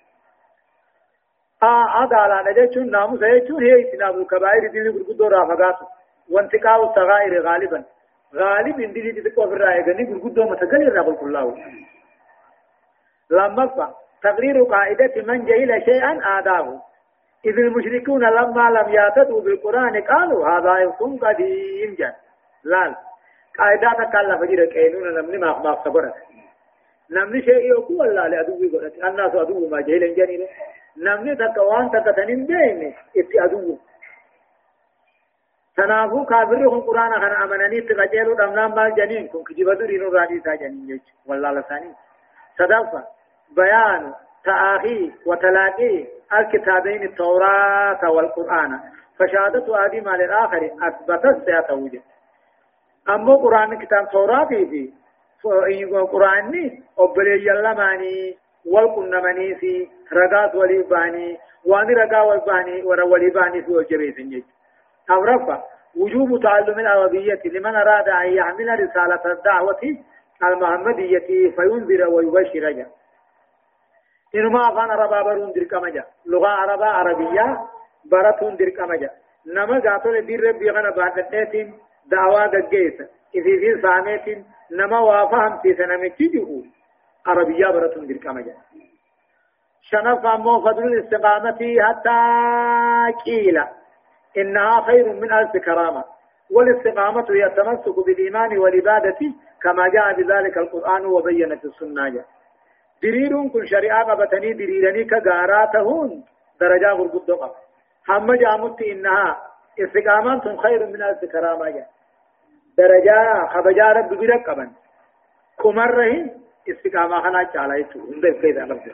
عدالة نجچون ناموس آجچون هي اتناب الكبائر دي غرقدو رافقاتو وانتقاء الصغائر غالبا. غالب اندي دي تقوى في الرأي غني غرقدو متقل الرقل كله لما تقرير قاعدة من جهل شيئا آداه. إذ المشركون لما لم يعتدوا بالقرآن قالوا هذا إفك قديم جن لا قاعدة كلا فجر كينون نمني ما ما صبرت. نمني شيء يقول الله لأدوه قلت الناس أدوه ما جهل جنين نمني تكوان تكتنين بين إتي أدوه تنافو كافرهم قرآن خان أمنني تغجلوا دمنام مال جنين كن كجبتوا رينو رادي سا جنين يج والله لساني صدفة بيان تآخي وتلاقي الكتابين التوراة والقرآن فشهادة آدم على الآخر أثبتت سيتوجه أما قرآن كتاب توراة في قرآن أبلي يلماني والقنماني في رقات وليباني وان رقا والباني وليباني في وجبه سنجي أو رفع وجوب تعلم العربية لمن أراد أن يحمل رسالة الدعوة المحمدية فينذر ويبشر إنما أفان عربا برون درك مجا لغة عربا عربية براتون درك مجا نما قاتل بير ربي غنا بعد التاتين دعوة دقيت إذا في سامتين نما وافهم في سنمتي جهو عربية براتون درك مجا شنف أمو فضل الاستقامة حتى كيلا إنها خير من ألف كرامة. والاستقامة هي التمسك بالإيمان والعبادة كما جاء بذلك القرآن وبينت السنة جاء. دليلون كن شريعة قبتني دليلني كغاراتهون درجة غربت قب هم جامت إنها استقامات خير من ألف كرامة جا درجة خبجا رب برق قبن كمره استقامة خنا چالايتو هنده كيدا نفسه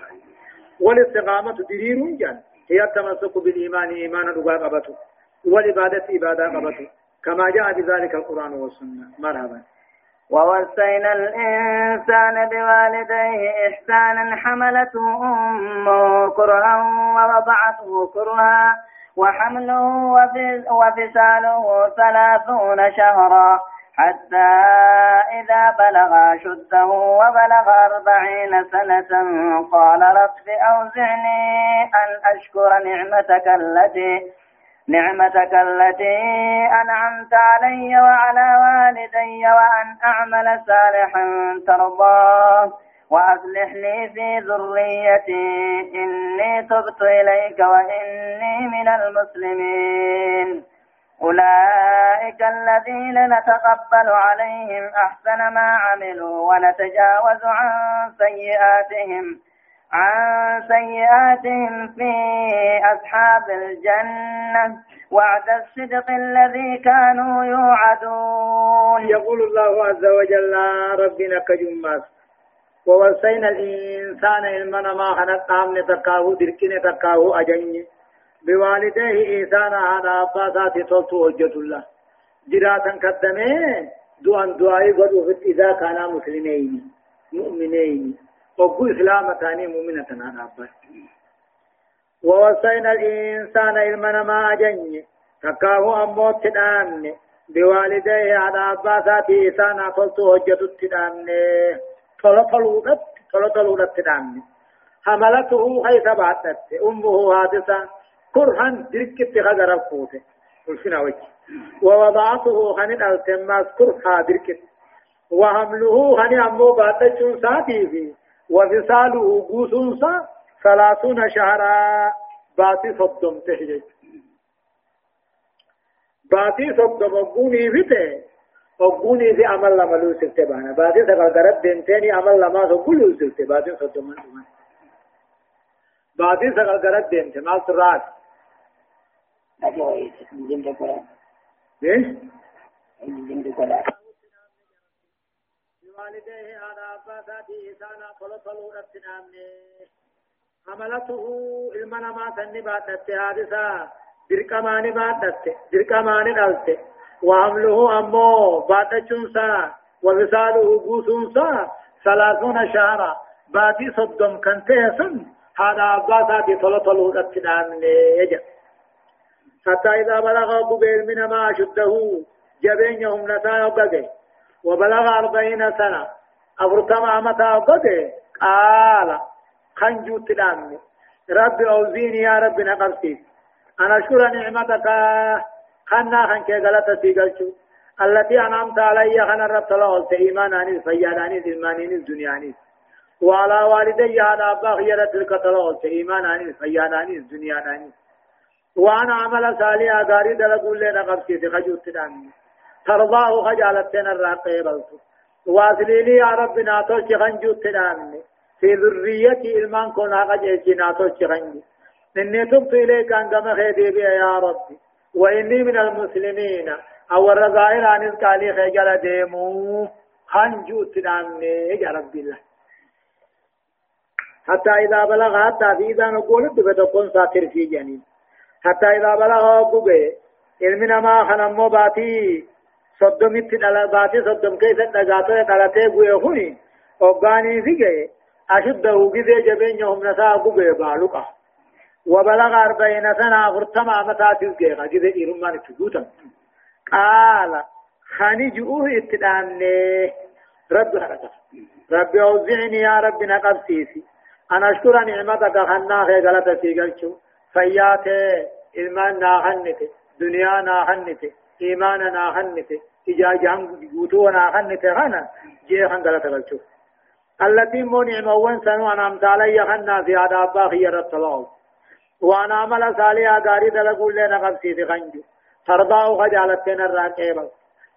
والاستقامة دليلون جان هي التمسك بالإيمان إيمان رقا قبته والعبادة عبادة قبته كما جاء بذلك القرآن والسنة. مرحبا. ووصينا الإنسان بوالديه إحسانا حملته أمه كرها ووضعته كرها وحمله وفصاله ثلاثون شهرا. حتى إذا بلغ شده وبلغ أربعين سنة قال رب أوزعني أن أشكر نعمتك التي نعمتك التي أنعمت علي وعلى والدي وأن أعمل صالحا ترضاه وأصلح لي في ذريتي. إني تبت إليك وإني من المسلمين. أولئك الذين نتقبل عليهم أحسن ما عملوا ونتجاوز عن سيئاتهم عن سيئاتهم في أصحاب الجنة. وعد الصدق الذي كانوا يوعدون. يقول الله عز وجل ربنا كجمات ووصينا الإنسان إلمنا ما خنت آمن تكاهو دركين تكاهو أجني. بوالديه إنسان هذا أباسات تلتو وجد الله. جراتا قدمه دوان دعائي قد إذا كان مسلمين مؤمنين. وقو إسلام ثاني مؤمنة أنا أباس ووصينا الإنسان إلمنا ما أجني تكاهو أموت تدامن بوالديه على أباسات إنسان تلتو وجد طلودت طلو طلودت تدامن حملته حيث بعدت أمه حادثة. كرها دركت غدر الفوت قلنا وجه. ووضعته خن التماس كرها دركت وحمله خن أمو بعد ساتي في. وفصاله قوسنسا ثلاثون شهرا. باتي صدم تحجج باتي صدم قوني فته وقوني في عمل لما لو سلت بانا. باتي سقدرت دنتيني عمل لما سقول سلت باتي صدم من باتي سقدرت دنت ما سرات إيش بوالديه على أباساته إسانا طلطلوا ربتنامني حملته إلمنا ما سنبات حادثة درقمان باتت درقمان دلت وحمله أمو باتچونسا ووصاله بوسونسا. ثلاثون شهرا. باتي صدم كنتهسن هذا أباساته طلطلوا ربتنامني يجب حتى إذا بلغ قبيل من ما أشده جبين يوم نساء وقده وبلغ أربعين سنة. أفرتم عمتا وقده قال خنجو تدامي رب أوزيني يا رب نقرسيس أنا أشكر نعمتك. خنا خنك غلطة سيقلشو التي أنعمت علي خنا رب تلوه إيمان عنيس فيان عنيس إيمان عنيس دنيا عنيس وعلى والدي هذا أبا خيرة تلك تلوه إيمان عنيس فيان عنيس دنيا عنيس وأنا عمل صالحا غاري دلقوا لنا قبسيتي خجوت دامي ترضاه خجالتنا الراقي بلتو يا رب ناتوش خنجوت دامي في ذريتي إلمان كنا قجيشي ناتوش خنجي إني تبت إليك أن كما خيدي بي يا ربي وإني من المسلمين. أو الرزائر عن إذكالي خجل ديمو. خنجوت دامي يا رب الله. حتى إذا بلغ حتى في إذا نقول بفتقون ساتر في جنين. حتى إذا بلغ قبه علمنا ما خنمو باتي صدمت دل باتي صدم كيف دغاتو دلته بوي هوني وغاني فيجي أشده جذي جبين يوم نسا قبه بالوكا وبلغ أربعين سنة فرتما متى تلقى جذي إرمان تجوتا قال خاني جؤوه اتدامني رب حركة رب أوزعني يا رب نقب سيسي أنا أشكر نعمتك خنا خي غلطة سيقلشو فياته إيمان ناهنته دنيا ناهنته إيمان ناهنته إجاجان جوتو ناهنته خنا جي خنقلة تغلچو التي منعم وان سنو أنعمت علي خنا في عذاب خير الطلاو وأنا عمل صالحا غاري دلقوا لنا قبسي في خنجو ترضاه خجالتنا الراكيبا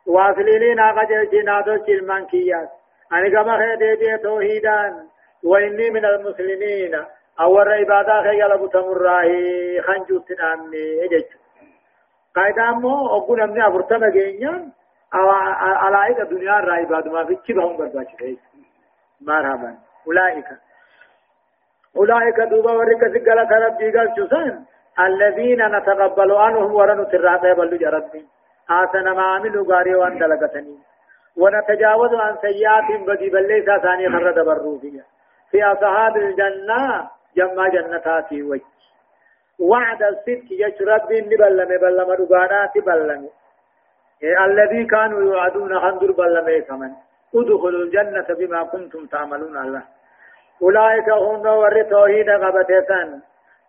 واصلي لنا قجل جنادو شلمان كياس أنا كما خيدي توحيدان وإني من المسلمين. اور عبادة خي يلا بتمراه خنجو تنامي إجج. قاعدة مو أقول أمني أفرتنا جينيا على عيد الدنيا را عبادة ما في كيف هم برباش مرحبا. أولئك. أولئك دوبا ورك سجل كرب جيغال شسان الذين نتقبل عنهم ورن تراقب بلو جربي آسن ما عملوا غاري وان دلقتني. ونتجاوز عن سيئات بدي بلي ساساني خرد بروفيا في أصحاب الجنة جمع جنتاتي وجه. وعد الصدق يشرب بلم بلم دغانات بلم. الذي كانوا يوعدون خندر بلم ثمن. ادخلوا الجنة بما كنتم تعملون الله أولئك هم ور توحيد قبتسن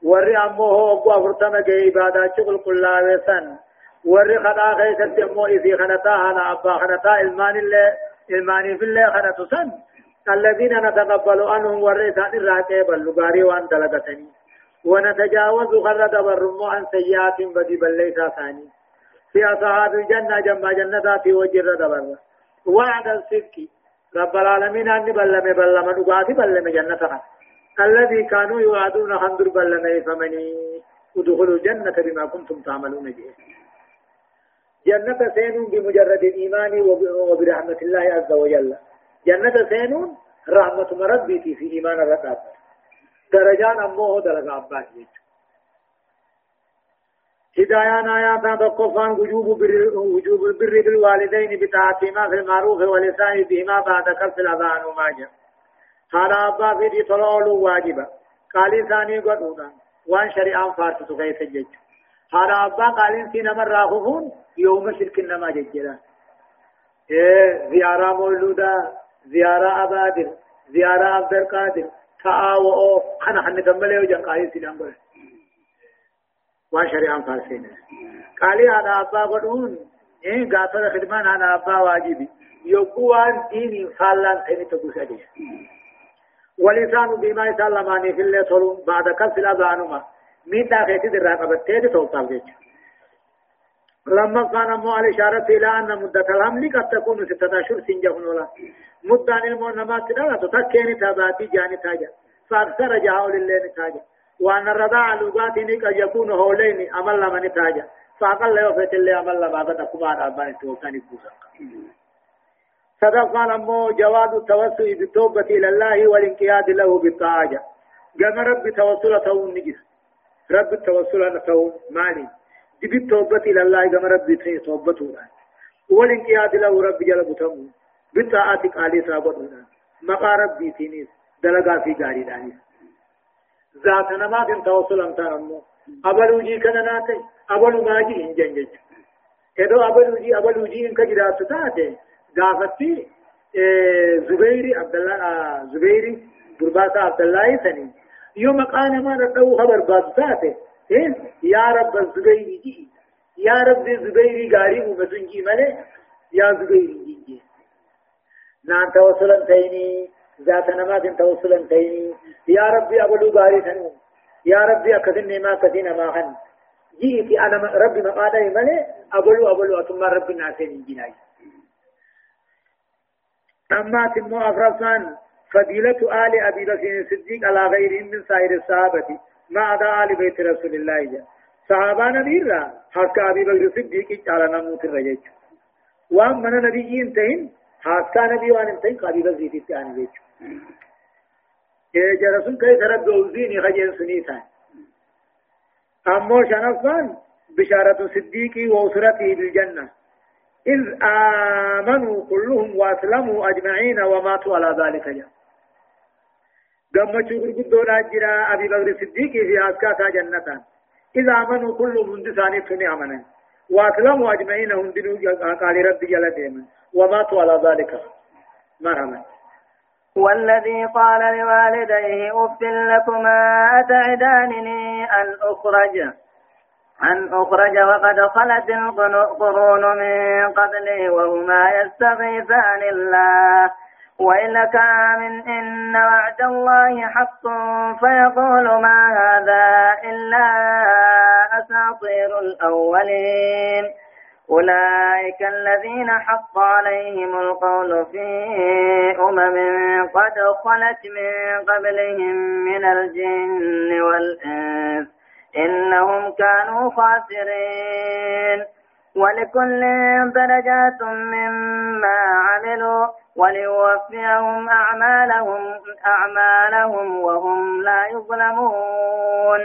ور أمه أبو أفرتم جي عبادة شغل قلاوسن ور خدا خيست أمو إذي خنتا هنا أبا خنتا إلمان الله إلماني في الله خنتسن الذين نتقبل عنهم والرئيسان الراكب اللغاري وان دلقتني. ونتجاوز خرد برمو عن سيئات بدي بليسا ثاني. في أصحاب الجنة جمع جنة في وجر دبر. وعد الصدق. رب العالمين أني بلم بلم دقاتي بلم جنة الذي كانوا يوعدون خندر بلنا فمني. ادخلوا الجنة بما كنتم تعملون به. جنة سينون بمجرد الإيمان وبرحمة الله عز وجل. جنة سينون رحمة ربي في إيمان الرقاب. درجان أمه درجة عباس هدايان آيات تقفان وجوب بر وجوب البر بالوالدين بطاعتهما في المعروف والإحسان بهما بعد كف الأذان وما جاء. هذا أبا في دي طلعوا واجبا قال ثاني قدونا وان شريعان فارس كيف جج هذا أبا قال سينا من راخفون يوم شرك نما ججلا إيه زيارة مولودا زيارة أبادر زيارة عبد القادر تآوؤ أنا حن دملي وجن قال سينا قدونا وان شريعان فارسين قالي هذا أبا قدون إيه قاتل خدمان هذا أبا واجبي يقوان ديني خالان سيني تقوس أديه ولسان بما يسلماني في الله صلو بعد كف الأذانما مين داخل در قبتين توصل جيش لما كان مو الإشارة إلى أن مدة الحمل قد تكون ستة أشهر سنجهن ولا مدة المؤنمات لا تتكين تاباتي جاني تاجا فأكثر جهاو لله تاجا وأن الرضاع لغات قد يكون هولين أمل من تاجا فأقل يوفيت الله أمل بعد تكبار أبان توكاني بوسا صدق أمو جواد التوسل بالتوبة إلى الله والانقياد له بالطاعة قام رب توسل تون نجس رب التوسل تون مالي. دي التوبة إلى الله قام رب توبته والانقياد له رب جل بتمو بالطاعة قالي سابقنا مقا ربي تنيس دلقا في قاري دانيس ذات نما دين توسل انت امو ابلو جي كنا ناتي ابلو ماجي انجن جج ادو ابلو جي ابلو جي انك جرات تاتي غافتي زبيري عبد الله زبيري درباسا عبد الله ثاني يوم قال ما ردوا خبر باساته يا رب الزبيري جي يا رب الزبيري غاري ومسنجي ملي يا زبيري جي نان توصلا تيني. ذات نمات توصلا تيني. يا ربي أبلو غاري ثنو يا ربي أكثن ما كثين ما خن جيتي أنا ربي مقادا ملي أبلو أبلو أتما ربي ناسين جناي. أما تمو أفرسان فضيلة آل أبي بكر الصديق على غيرهم من سائر الصحابة. ما عدا آل بيت رسول الله جا صحابة نبيرا حسك أبي بكر الصديق على نموت الرجاج وأم من نبي انتهن حسك نبي وأن انتهن قابي بكر في آل بيت. إيه رسول كيف رب وزيني خجين سنيتا أمو شنفان بشارة صديقي وأسرته بالجنة. إذ آمنوا كلهم وأسلموا أجمعين وماتوا على ذلك جاء قمت شكر قدون أجرا أبي بكر الصديق في أسكاتا جنة إذ آمنوا كلهم من دساني سني أمنا وأسلموا أجمعين هم دنو قال رب جل ديما وماتوا على ذلك مرحبا والذي قال لوالديه أف لكما أتعدانني أن أخرج أن أخرج وقد خلت القرون من قبلي وهما يستغيثان الله. وإنك من إن وعد الله حق فيقول ما هذا إلا أساطير الأولين. أولئك الذين حق عليهم القول في أمم قد خلت من قبلهم من الجن والإنس. إنهم كانوا خاسرين. ولكل درجات مما عملوا. وليوفيهم أعمالهم أعمالهم وهم لا يظلمون.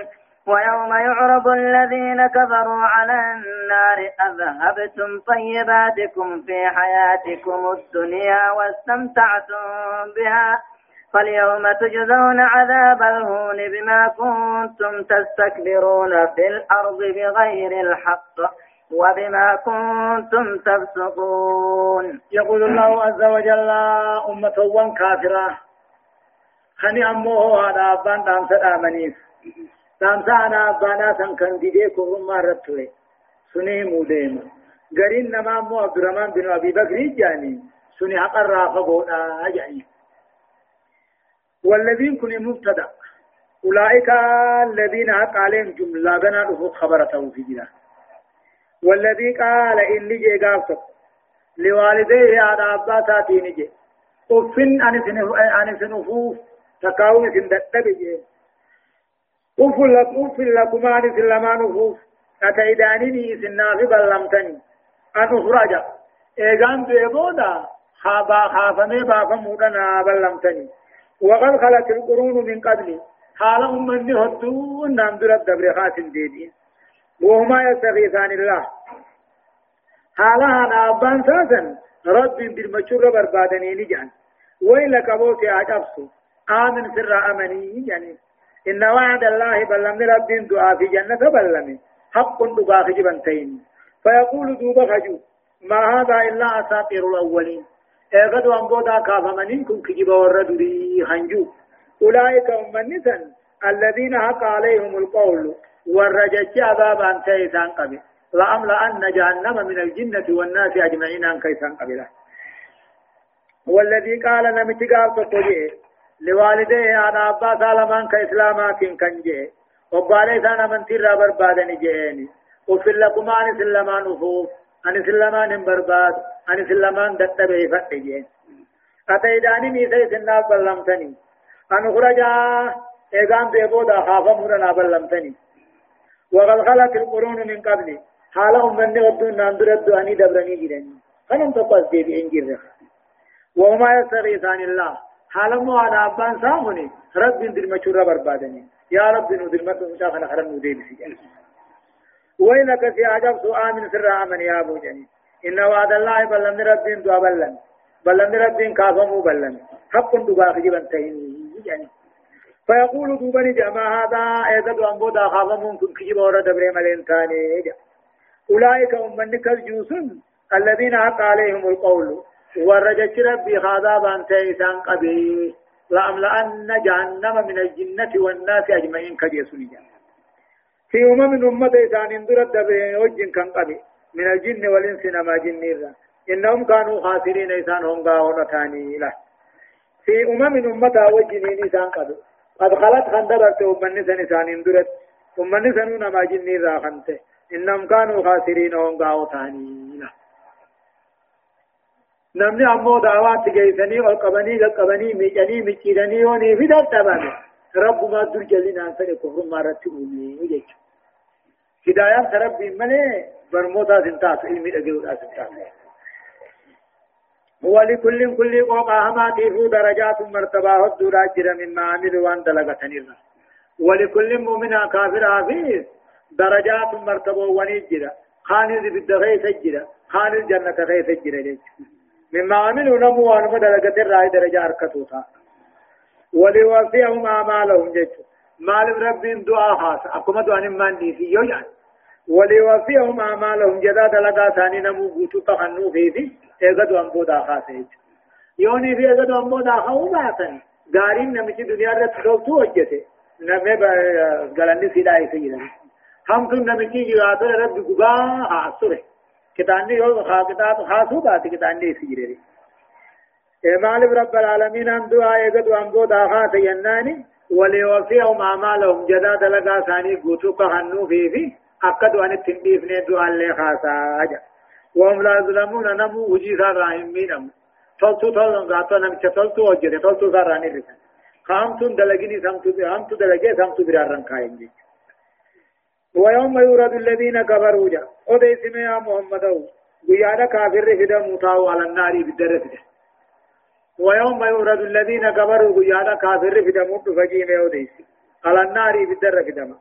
ويوم يعرض الذين كفروا على النار أذهبتم طيباتكم في حياتكم الدنيا واستمتعتم بها. فاليوم تجزون عذاب الهون بما كنتم تستكبرون في الأرض بغير الحق. وبما كنتم تفسقون. يقول الله عز وجل أمة وان كافرة. خني أمه هذا أبان دام سلامنيف دام سانا أبانا سنكن ديدي كرم مرتوه سنه موديم. غرين نما مو عبد الرحمن بن أبي بكر جاني. سنه حق الرافة بودا أجعي والذين كن مبتدا. أولئك الذين حق عليهم جملة. بنا رفوق خبر توفيقنا. والذي قال إني جي قابتك لوالديه على أباساتي نجي. أفن أن سنفوف تكاوي سندت بجين أف لكم أف لكم عن سلمان أفوف أتعدانني سنا في بلمتني. أن أخرج. إيغان بيبودا خابا خافمي بافا مودنا بلمتني. وقد خلت القرون من قبلي. حال أمني هدو نام درد دبر خاتم ديدين وهما يستغيثان الله. حالها نابان ساسا رب بالمشور بربادني نجان. وإلا كبوك أجبسو آمن سر أمني يعني إن وعد الله بلمن رب دعا في جنة بلمن. حق دعا خجبنتين فيقول دوبا خجو. ما هذا إلا أساطير الأولين. إغد وانبودا كافمنين كن كجب وردري خنجو. أولئك أمنسا الذين حق عليهم القول. والرجج عذابا تيسان قبل. لأملأن جهنم من الجنة والناس أجمعين أن كيسان قبله والذي قال نمت قال تقولي لوالديه أنا أبا سالمان كإسلامات كان جي وبالي سانا من تيرا بربادني جيني وفي لكم عن سلمان وفوف. عن سلمان برباد. عن سلمان دتبه فتجين أتيداني ميسي سنة بلمتني. أن خرجا إيغان بيبودا خافا مرنا بلمتني. وقد خلت القرون من قبلي. حالهم من ودون ناندر الدواني دبرني جرني فلم تقص دي بإنجر وما يستغيثان الله. حالهم وأنا أبان سامني رب دل مشورة بربادني يا رب ندل مشورة خنا خرم ندي بسجن ويلك في عجب سؤال من سر آمن يا أبو جني. إن وعد الله بلن رب دعا بلن بلن رب كافمو بلن. حق دعا خجبا تهيني. يعني فيقول دوبني جماعة هذا؟ إذا دعا بودا خافمون كن خجب ورد بريم الانتاني جا أولئك أمن كالجوسن الذين حق عليهم القول. ورجت ربي هذا بانت إسان قبي لأملأن جهنم من الجنة والناس أجمعين كجيسون في أمم أمة إسان اندرت دبي وجن كان قبي من الجن والإنس نما جنيرا إنهم كانوا خاسرين إسان هم غاونا تاني له. في أمم أمة وجنين إسان قبي قد خلت خندرت أمن سن إسان اندرت. أمن سنون ما جنيرا خنته. إنهم كانوا خاسرين هم غاو تاني له نمني أمو دعوات جيسني والقبني لقبني ميجاني ميجيراني وني في دار تبامي رب ما دور جلين أنسان كفر ما رتبوني وجيك. هداية ربي ملي برموتا سنتاس علمي أجل سنتاس ولكل كل قوقا هما تيفو درجات مرتبة الدورا جرى مما عملوا وان دلغة نرنا ولكل مؤمن كافر حافظ درجات مرتبة ونجرة خالد بالدغيث جرى خالد جنة غيث جرى مما عملوا نمو وانما درجة الرأي درجة أركتوتا وليوفيهم أعمالهم جيش مال رب دعاء خاص. أكما دعاء من نيسي يوجد. وليوفيهم أعمالهم. جدا دلقا ثاني نمو قوتو تخنو فيه إيغدو أنبودا خاص يوني في إيغدو أنبودا خاص باتن غارين نمشي دنيا رت دوتو وجته نمي غلاني سيدا يسيدا هم تن نمشي جواتو رب غبا حاصره كتاني يو خا كتاب خاصو بات كتاني سيجري مال رب العالمين ان دعاء يغدو أنبودا خاص يناني وليوفيهم أعمالهم. جدا دلقا ثاني قوتو كهنو فيه أكدوا أن التنبيفني دعاء اللي خاصا أجا وهم لا يظلمون نمو وجي سارهم مينم تلتو تلن غاتو نمچ تلتو وجده تلتو ساراني رسن خامتون دلقيني سمتو همتو دلقي سمتو برارن كاين ويوم يورد الذين كفروا جا ودي سمع محمد ويانا كافر فدا متاو على النار بالدر فدا ويوم يورد الذين كفروا ويانا كافر فدا مت فجيم ودي على النار بالدر فدا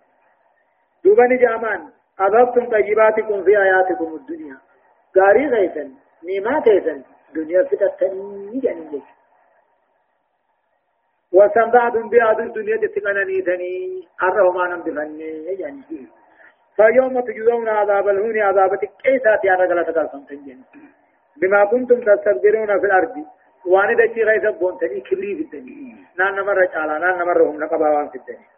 دوبني جامان أذهبتم طيباتكم في حياتكم الدنيا غاري غيثن نيما تيسن دنيا فتتني جنين وسمعتم بهذه الدنيا تتقنني ثني أرهما نمدفني يعني فيوم تجزون عذاب الهون عذاب كيسات يا رجل تقلصم تنجن بما كنتم تستكبرون في الأرض واني دچي غيث بونتني كبري في الدنيا نان نمر رجالا نان نمر هم نقباوان في الدنيا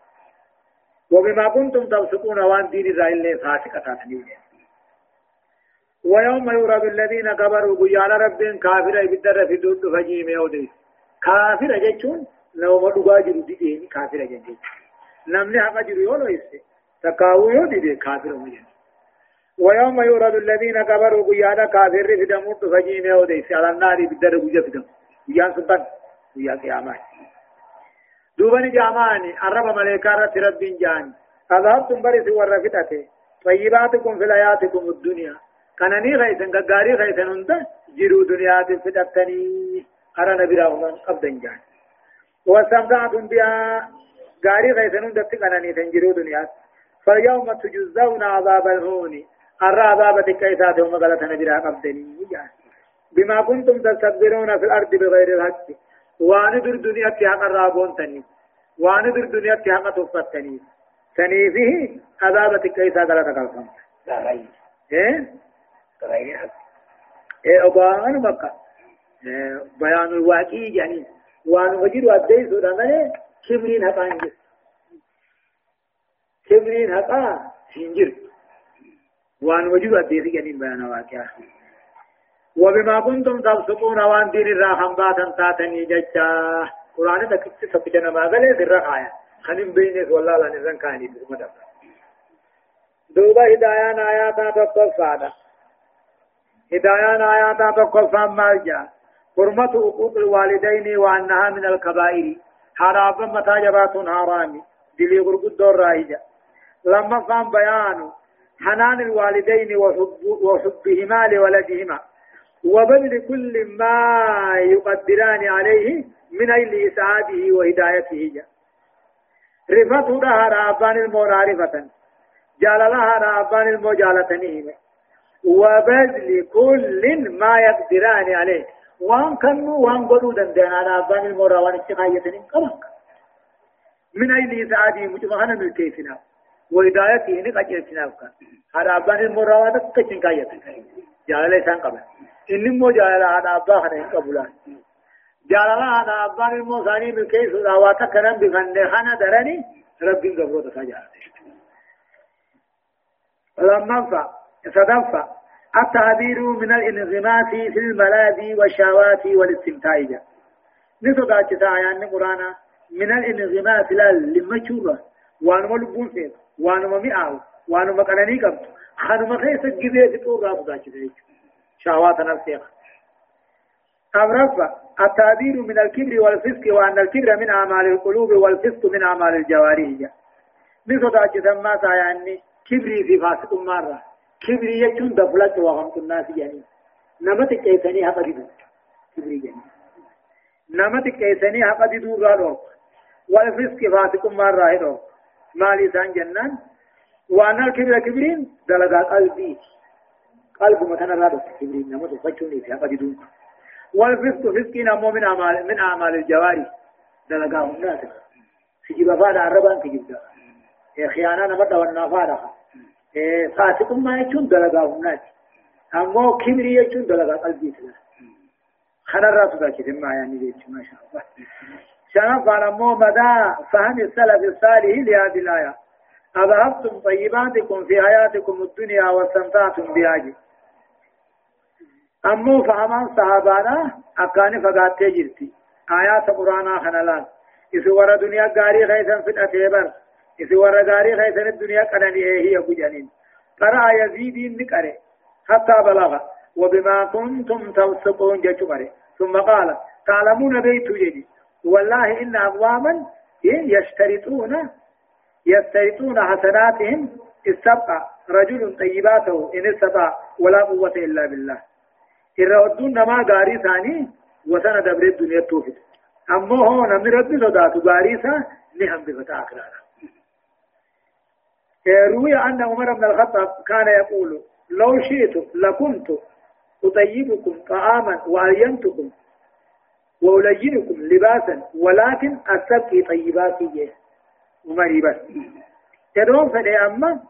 وبما كنتم تفسقون وان دين إسرائيل فاسقة تاتني ويوم يورد الذين كفروا قيال رب كافر بدر في دود فجيم يودي كافر جتون لو ما دغا جرو دي كافر جتون نمني حق جرو يولو يسي. تكاو يودي دي كافر مجن ويوم يورد الذين كفروا قيال كافر في دمود فجيم يودي على النار بدر قجا في دم قيان سلطان. قيا قيامات دوبني جاماني الرب ملائكة رب جاني أذهبتم برس ورفتته طيباتكم في حياتكم الدنيا كانني غيثن غاري غيثن هند جرو دنيا فتتني أرى نبي رحمن قبضن جان واستمتعتم بها غاري غيثن هند كانني تنجرو دنيا فاليوم تجزون عذاب الهون أرى عذاب تكيسات هم غلط نبي رحمن جان بما كنتم تستكبرون في الأرض بغير الحق وان در دنيا في حق الرابون تني وان در دنيا في حق تفتني تني فيه عذاب تكيسات غلط قلقم إيه إيه أبوان مكة بيان الواقعي يعني وان وجد وابدي سودا مالي كبرين حقا انجر كبرين حقا انجر وان وجد وابدي يعني بيان الواقع وبما كنتم تبسطون وان دين الراحم باتا تاتني ججا. قرآن تكتب سبجنا ما غلي في الرقايا خنم بينيس والله لا نزن كاني بسمة دوبا هدايان آياتا تقصادا هدايان آياتا تقصان مالجا. حرمة حقوق الوالدين وأنها من الكبائر. حرابا متى جبات حرامي. دلي غرقود دور رايجا لما قام بيان حنان الوالدين وحب وحبهما لولدهما. وبذل كل ما يقدران عليه من أجل إسعاده وهدايته. جا رفته لها رابان المرارفة جال لها رابان المجالتنهم وبذل كل ما يقدران عليه. وان كانوا وان قدوا دندنا رابان المراوان الشقاية قمك من أجل إسعاده مجمعنا من كيفنا. وهدايته نقجلتنا رابان المراوان كيفنا جال ليسان قبل jaalala haadha abbaa kana hin qabulaan jaalala haadha abbaan immoo isaanii milkeessuudha waa takka nan bifanne kana darani rabbiin gabroota isaa jaalate لما صدفة التعبير من الانغماس في الملاذ والشهوات والاستمتاع نصدق تسايا قرانا من الانغماس لا لمشورة وانما لبون فيه وانما مئاو وانما قناني قبط خانما خيسا جبه تطور رابطا كده شهوات نفسها أمرفة التعبير من الكبر والفسق وأن الكبر من أعمال القلوب والفسق من أعمال الجوارح. مثل ذلك ما يعني كبري في فاسق مرة كبري يجون دفلت وغمت الناس يعني نمت كيسني حقا دي كبري يعني نمت كيسني حقا دي دور والفسق فاسق مرة مالي سان جنان وأن الكبر كبرين دلقا قلبي قلب مثلا رادو كبرين نمت فجوني في حقا دي دور والفسق فسق نمو من أعمال من أعمال الجوارح دلقا الناس سجيب فاد عربان سجيب خيانة نمت والنافارة فاسق ما يكون دلقا هناك أمو كبري يكون دلقا قلبي سلا خنا الرأس ذاك ما يعني ليش ما شاء الله شرف على مو مدى فهم السلف الصالح لهذه الآية أذهبتم طيباتكم في حياتكم الدنيا واستمتعتم بها. أمو فهمان صحابانا أكاني فقاتي جرتي آيات قرآن خنالان إذا ورا دنيا غاري خيثا في الأتيبر. إذ ورا غاري خيسن الدنيا قدني هي أبو جنين قرأ يزيد نكره. حتى بلغ. وبما كنتم توثقون جتمره ثم قال تعلمون بيت جدي والله إن أقواما يشترطون يشترطون حسناتهم استبقى رجل طيباته إن استطاع ولا قوة إلا بالله. إرادون نما غاري ثاني وسن دبر الدنيا توفت أما هو نمر ربي صداتو غاري ثا نهم بفتا أكرارا روي أن عمر بن الخطاب كان يقول لو شئت لكنت أطيبكم طعاما وألينتكم وألينكم لباسا ولكن أستبقي طيباتي. عمري بس تدوم فدي أما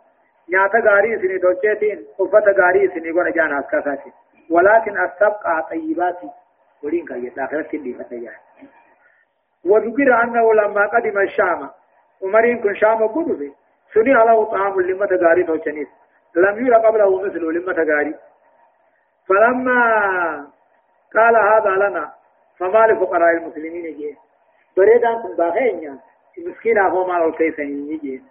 نياتا غاري سني دوچتين أفتا غاري سني غور جان أسكاساتي ولكن أستبقى طيباتي. ولين كاية آخرت اللي فتيا. وذكر أنه لما قدم الشام. عمرين كن شام قدوه سني على طعام لما تغاري توچنيس لم يرى قبله مثل لما تغاري فلما قال هذا لنا فما لفقراء المسلمين يجي بريدان كن باخين مسكين هو مال الكيسين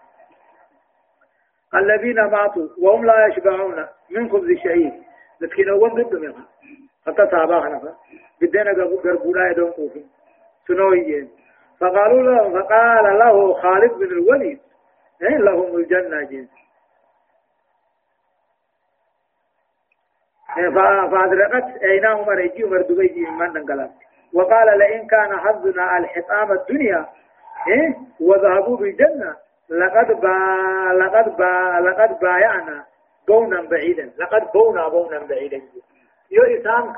الذين ماتوا وهم لا يشبعون من خبز الشهيد مسكين هو ضد منها حتى صحابة خنفا بدنا قربونا يدون قوفين. سنو يجي فقالوا له فقال له خالد بن الوليد. إيه لهم الجنة جنس إيه، فأدركت أينهما رجي عمر دبي من نقلت وقال لئن كان حظنا الحطام الدنيا إيه؟ وذهبوا بالجنة. لقد با لقد با لقد بايعنا بونا بعيدا. لقد بونا بونا بعيدا. يو إسامك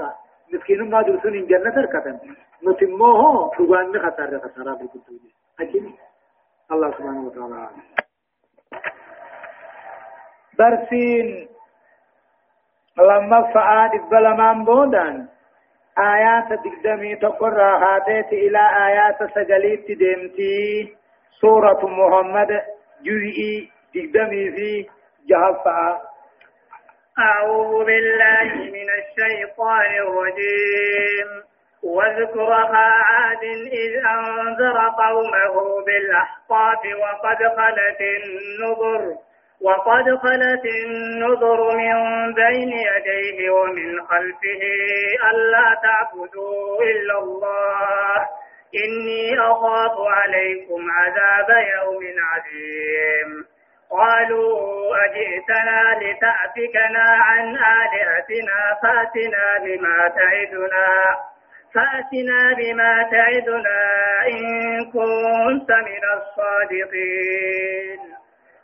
مسكين ما درسون إن جنة تركتن نتموه تغان خسارة خسارة بالكتوجة أكيد. الله سبحانه وتعالى. برسين. لما فعاد الظلمان بودان. آيات دقدمي تقرى هاتيت إلى آيات سجليت ديمتي سورة محمد جزئي دقدمي في جهفة. أعوذ بالله من الشيطان الرجيم. واذكر عاد إذ أنذر قومه بالأحقاف وقد خلت النذر. وقد خلت النذر من بين يديه ومن خلفه ألا تعبدوا إلا الله. إني أخاف عليكم عذاب يوم عظيم. قالوا أجئتنا لتأفكنا عن آلهتنا فأتنا بما تعدنا فأتنا بما تعدنا إن كنت من الصادقين.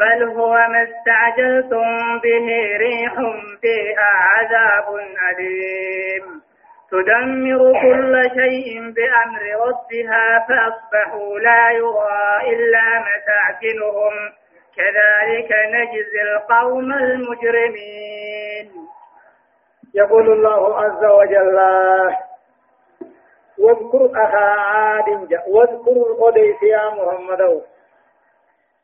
بل هو ما استعجلتم به ريح فيها عذاب أليم. تدمر كل شيء بأمر ربها فأصبحوا لا يرى إلا مساكنهم. كذلك نجزي القوم المجرمين. يقول الله عز وجل واذكر أخا عاد واذكر القديس يا محمد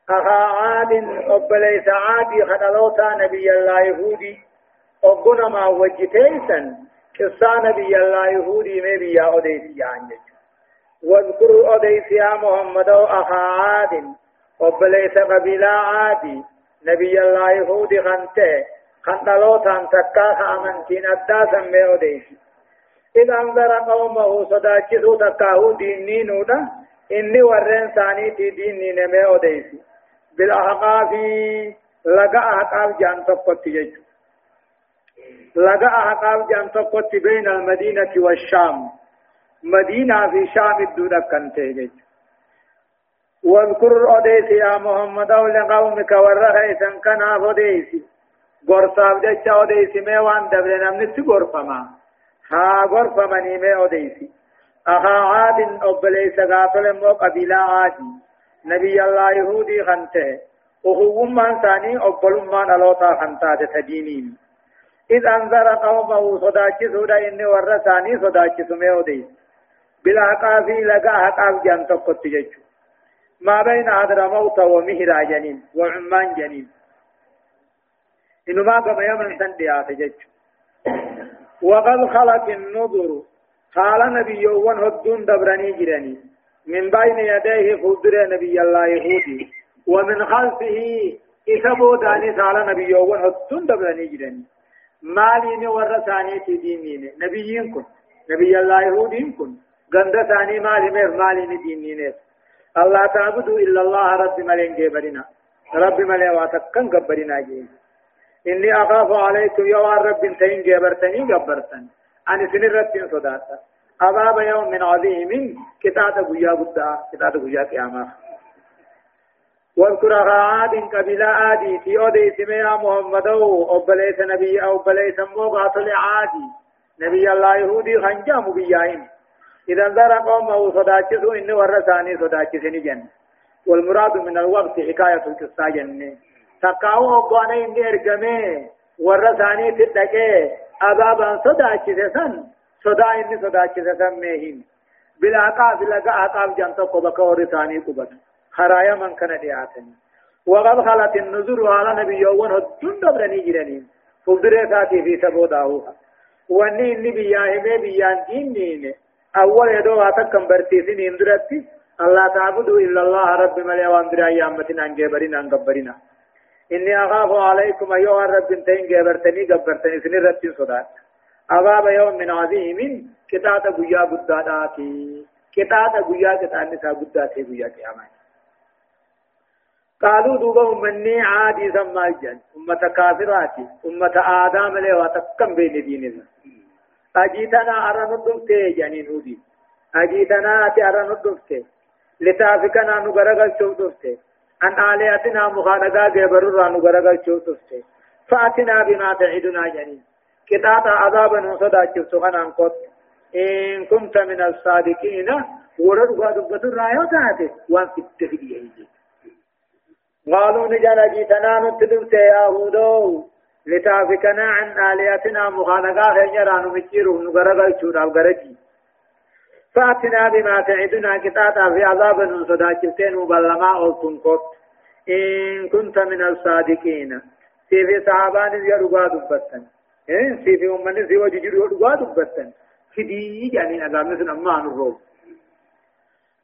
أخا عاد أبليس عادي خدلوتا نبي الله يهودي أبنا ما وجتيسا قصة نبي الله يهودي مبي أديس يعني واذكر أديس يا محمد أخا عاد أبليس قبيلة عادي نبي الله يهودي خنته خندلوتا تكا خامنتين أدى سمي أديس إذ أنذر قومه صداكسو تكاهو دينينونا إني ورين ثاني ديني نمي أديسي بالأحقاف لقى أحقاف جان تقوت يجو لقى أحقاف جان تقوت بين المدينة والشام. مدينة في شام الدودة كانت يجو واذكر أديس يا محمد لقومك ورخيسا كان أديس غرصاف جچا أديس ميوان دبر نمنت غرفما. ها غرفمني مي أديس أخا عاد أبليس غافل مو قبيلة عادي نبي الله يهودي خنته وهو من ثاني أقبل من ألوتا خنتا تدينين إذ أنذر قومه صداك سودا إني ورثاني صداك سميودي بلا قافي لقا حقاف جان تقوت جيجو ما بين عدر موت ومهرا جنين وعمان جنين إنما كما يمن سنديات جيجو وقد خلت النظر قال نبي يوان هدون دبراني جراني من بين يديه فدر نبي الله يهودي ومن خلفه إسبو داني سأل نبي يوون هتون دبلني جدني مالين ورثاني تدينين نبيين كن. نبي الله يهودين كن. غند ثاني مالي مير مالين دينين الله تعبدوا إلا الله رب ملين جبرنا. رب ملين واتكن قبرنا جي إني أخاف عليكم يا رب تين جبرتني جبرتن. أنا سنرت صداتا عذاب يوم عظيم. كتاب غيا بدا كتاب غيا قيامة. واذكر عاد قبيلة عادي في أودي سميا محمد. أو بليس نبي. أو بليس موقع عادي نبي الله يهودي خنجا مبيائم إذا انذر قومه صداكسوا إن ورثاني صداكسني جن والمراد من الوقت حكاية القصة جن تقاو أبوانا إني إرقمي. ورثاني تدكي أبابا صداكسسن صدا إني صدا كذا سميهم بلا عقاب لقى عقاب جانتا قبك ورثاني قبت خرايا من كان دياتني وقد خلت النذر على نبي يوون هدون دبرني جرانين فلدري ساتي في سبو داوها. واني إني بياهمي بيان دينين أول يدو آتكم برتيسين اندرتي. الله تعبدوا إلا الله رب ملي واندرا يامتنا انجبرين انغبرين إني أخاف عليكم أيها الرب انتين جبرتني جبرتني سن رتين صدات عذاب يوم عظيم كتاب غيا غداداتي كتاب غيا كتاب نسا غداتي غيا قيامت قالوا دوبا أمني عادي سمى الجن أمة كافراتي أمة آدم لي وتكم بين ديننا. أجيتنا أرى ندفت جنين هودي أجيتنا أتي أرى ندفت لتافكنا نغرغل شو دفت أن آلهتنا مخانقا جبرر نغرغل شو دفت فأتنا بما تعدنا جنين كتاب عذابا نصدا جبتغنا انقط إن كنت من الصادقين ورد غادبت الرايو تاتي. وان في التفديه قالوا نجانا جيتنا نتدمت يا هودو. لتافكنا عن آلهتنا مخانقا خيرا نمجيره نغرغا يشورا وغرجي فأتنا بما تعدنا كتاتا في عذاب صداكتين مبلما أو تنقط إن كنت من الصادقين. سيفي صحابان يرغا دبتن. إن سيفي أمني سيوى ججر يرغا دبتن فدي يعني عذاب مثل أمان الروب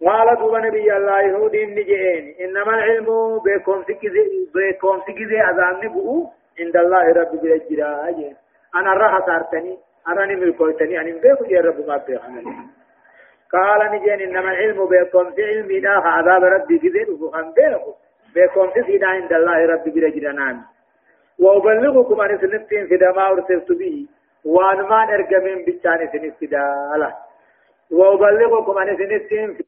قال دوبا نبي الله يهود نجئين إنما العلم بكم سكزي بكم سكزي أذان نبؤ عند الله رب بالجرا أنا راح صارتني أنا نمل كويتني. أنا بيكو يا رب ما بيخمني قال نجين إنما العلم بكم في علم لا عذاب ربي كذي وفهم بيكو بكم في عند الله رب بالجرا نعم وأبلغكم عن سنتين في دما أرسلت به وأن ما نرجمين بيتشان سنتين وأبلغكم عن سنتين في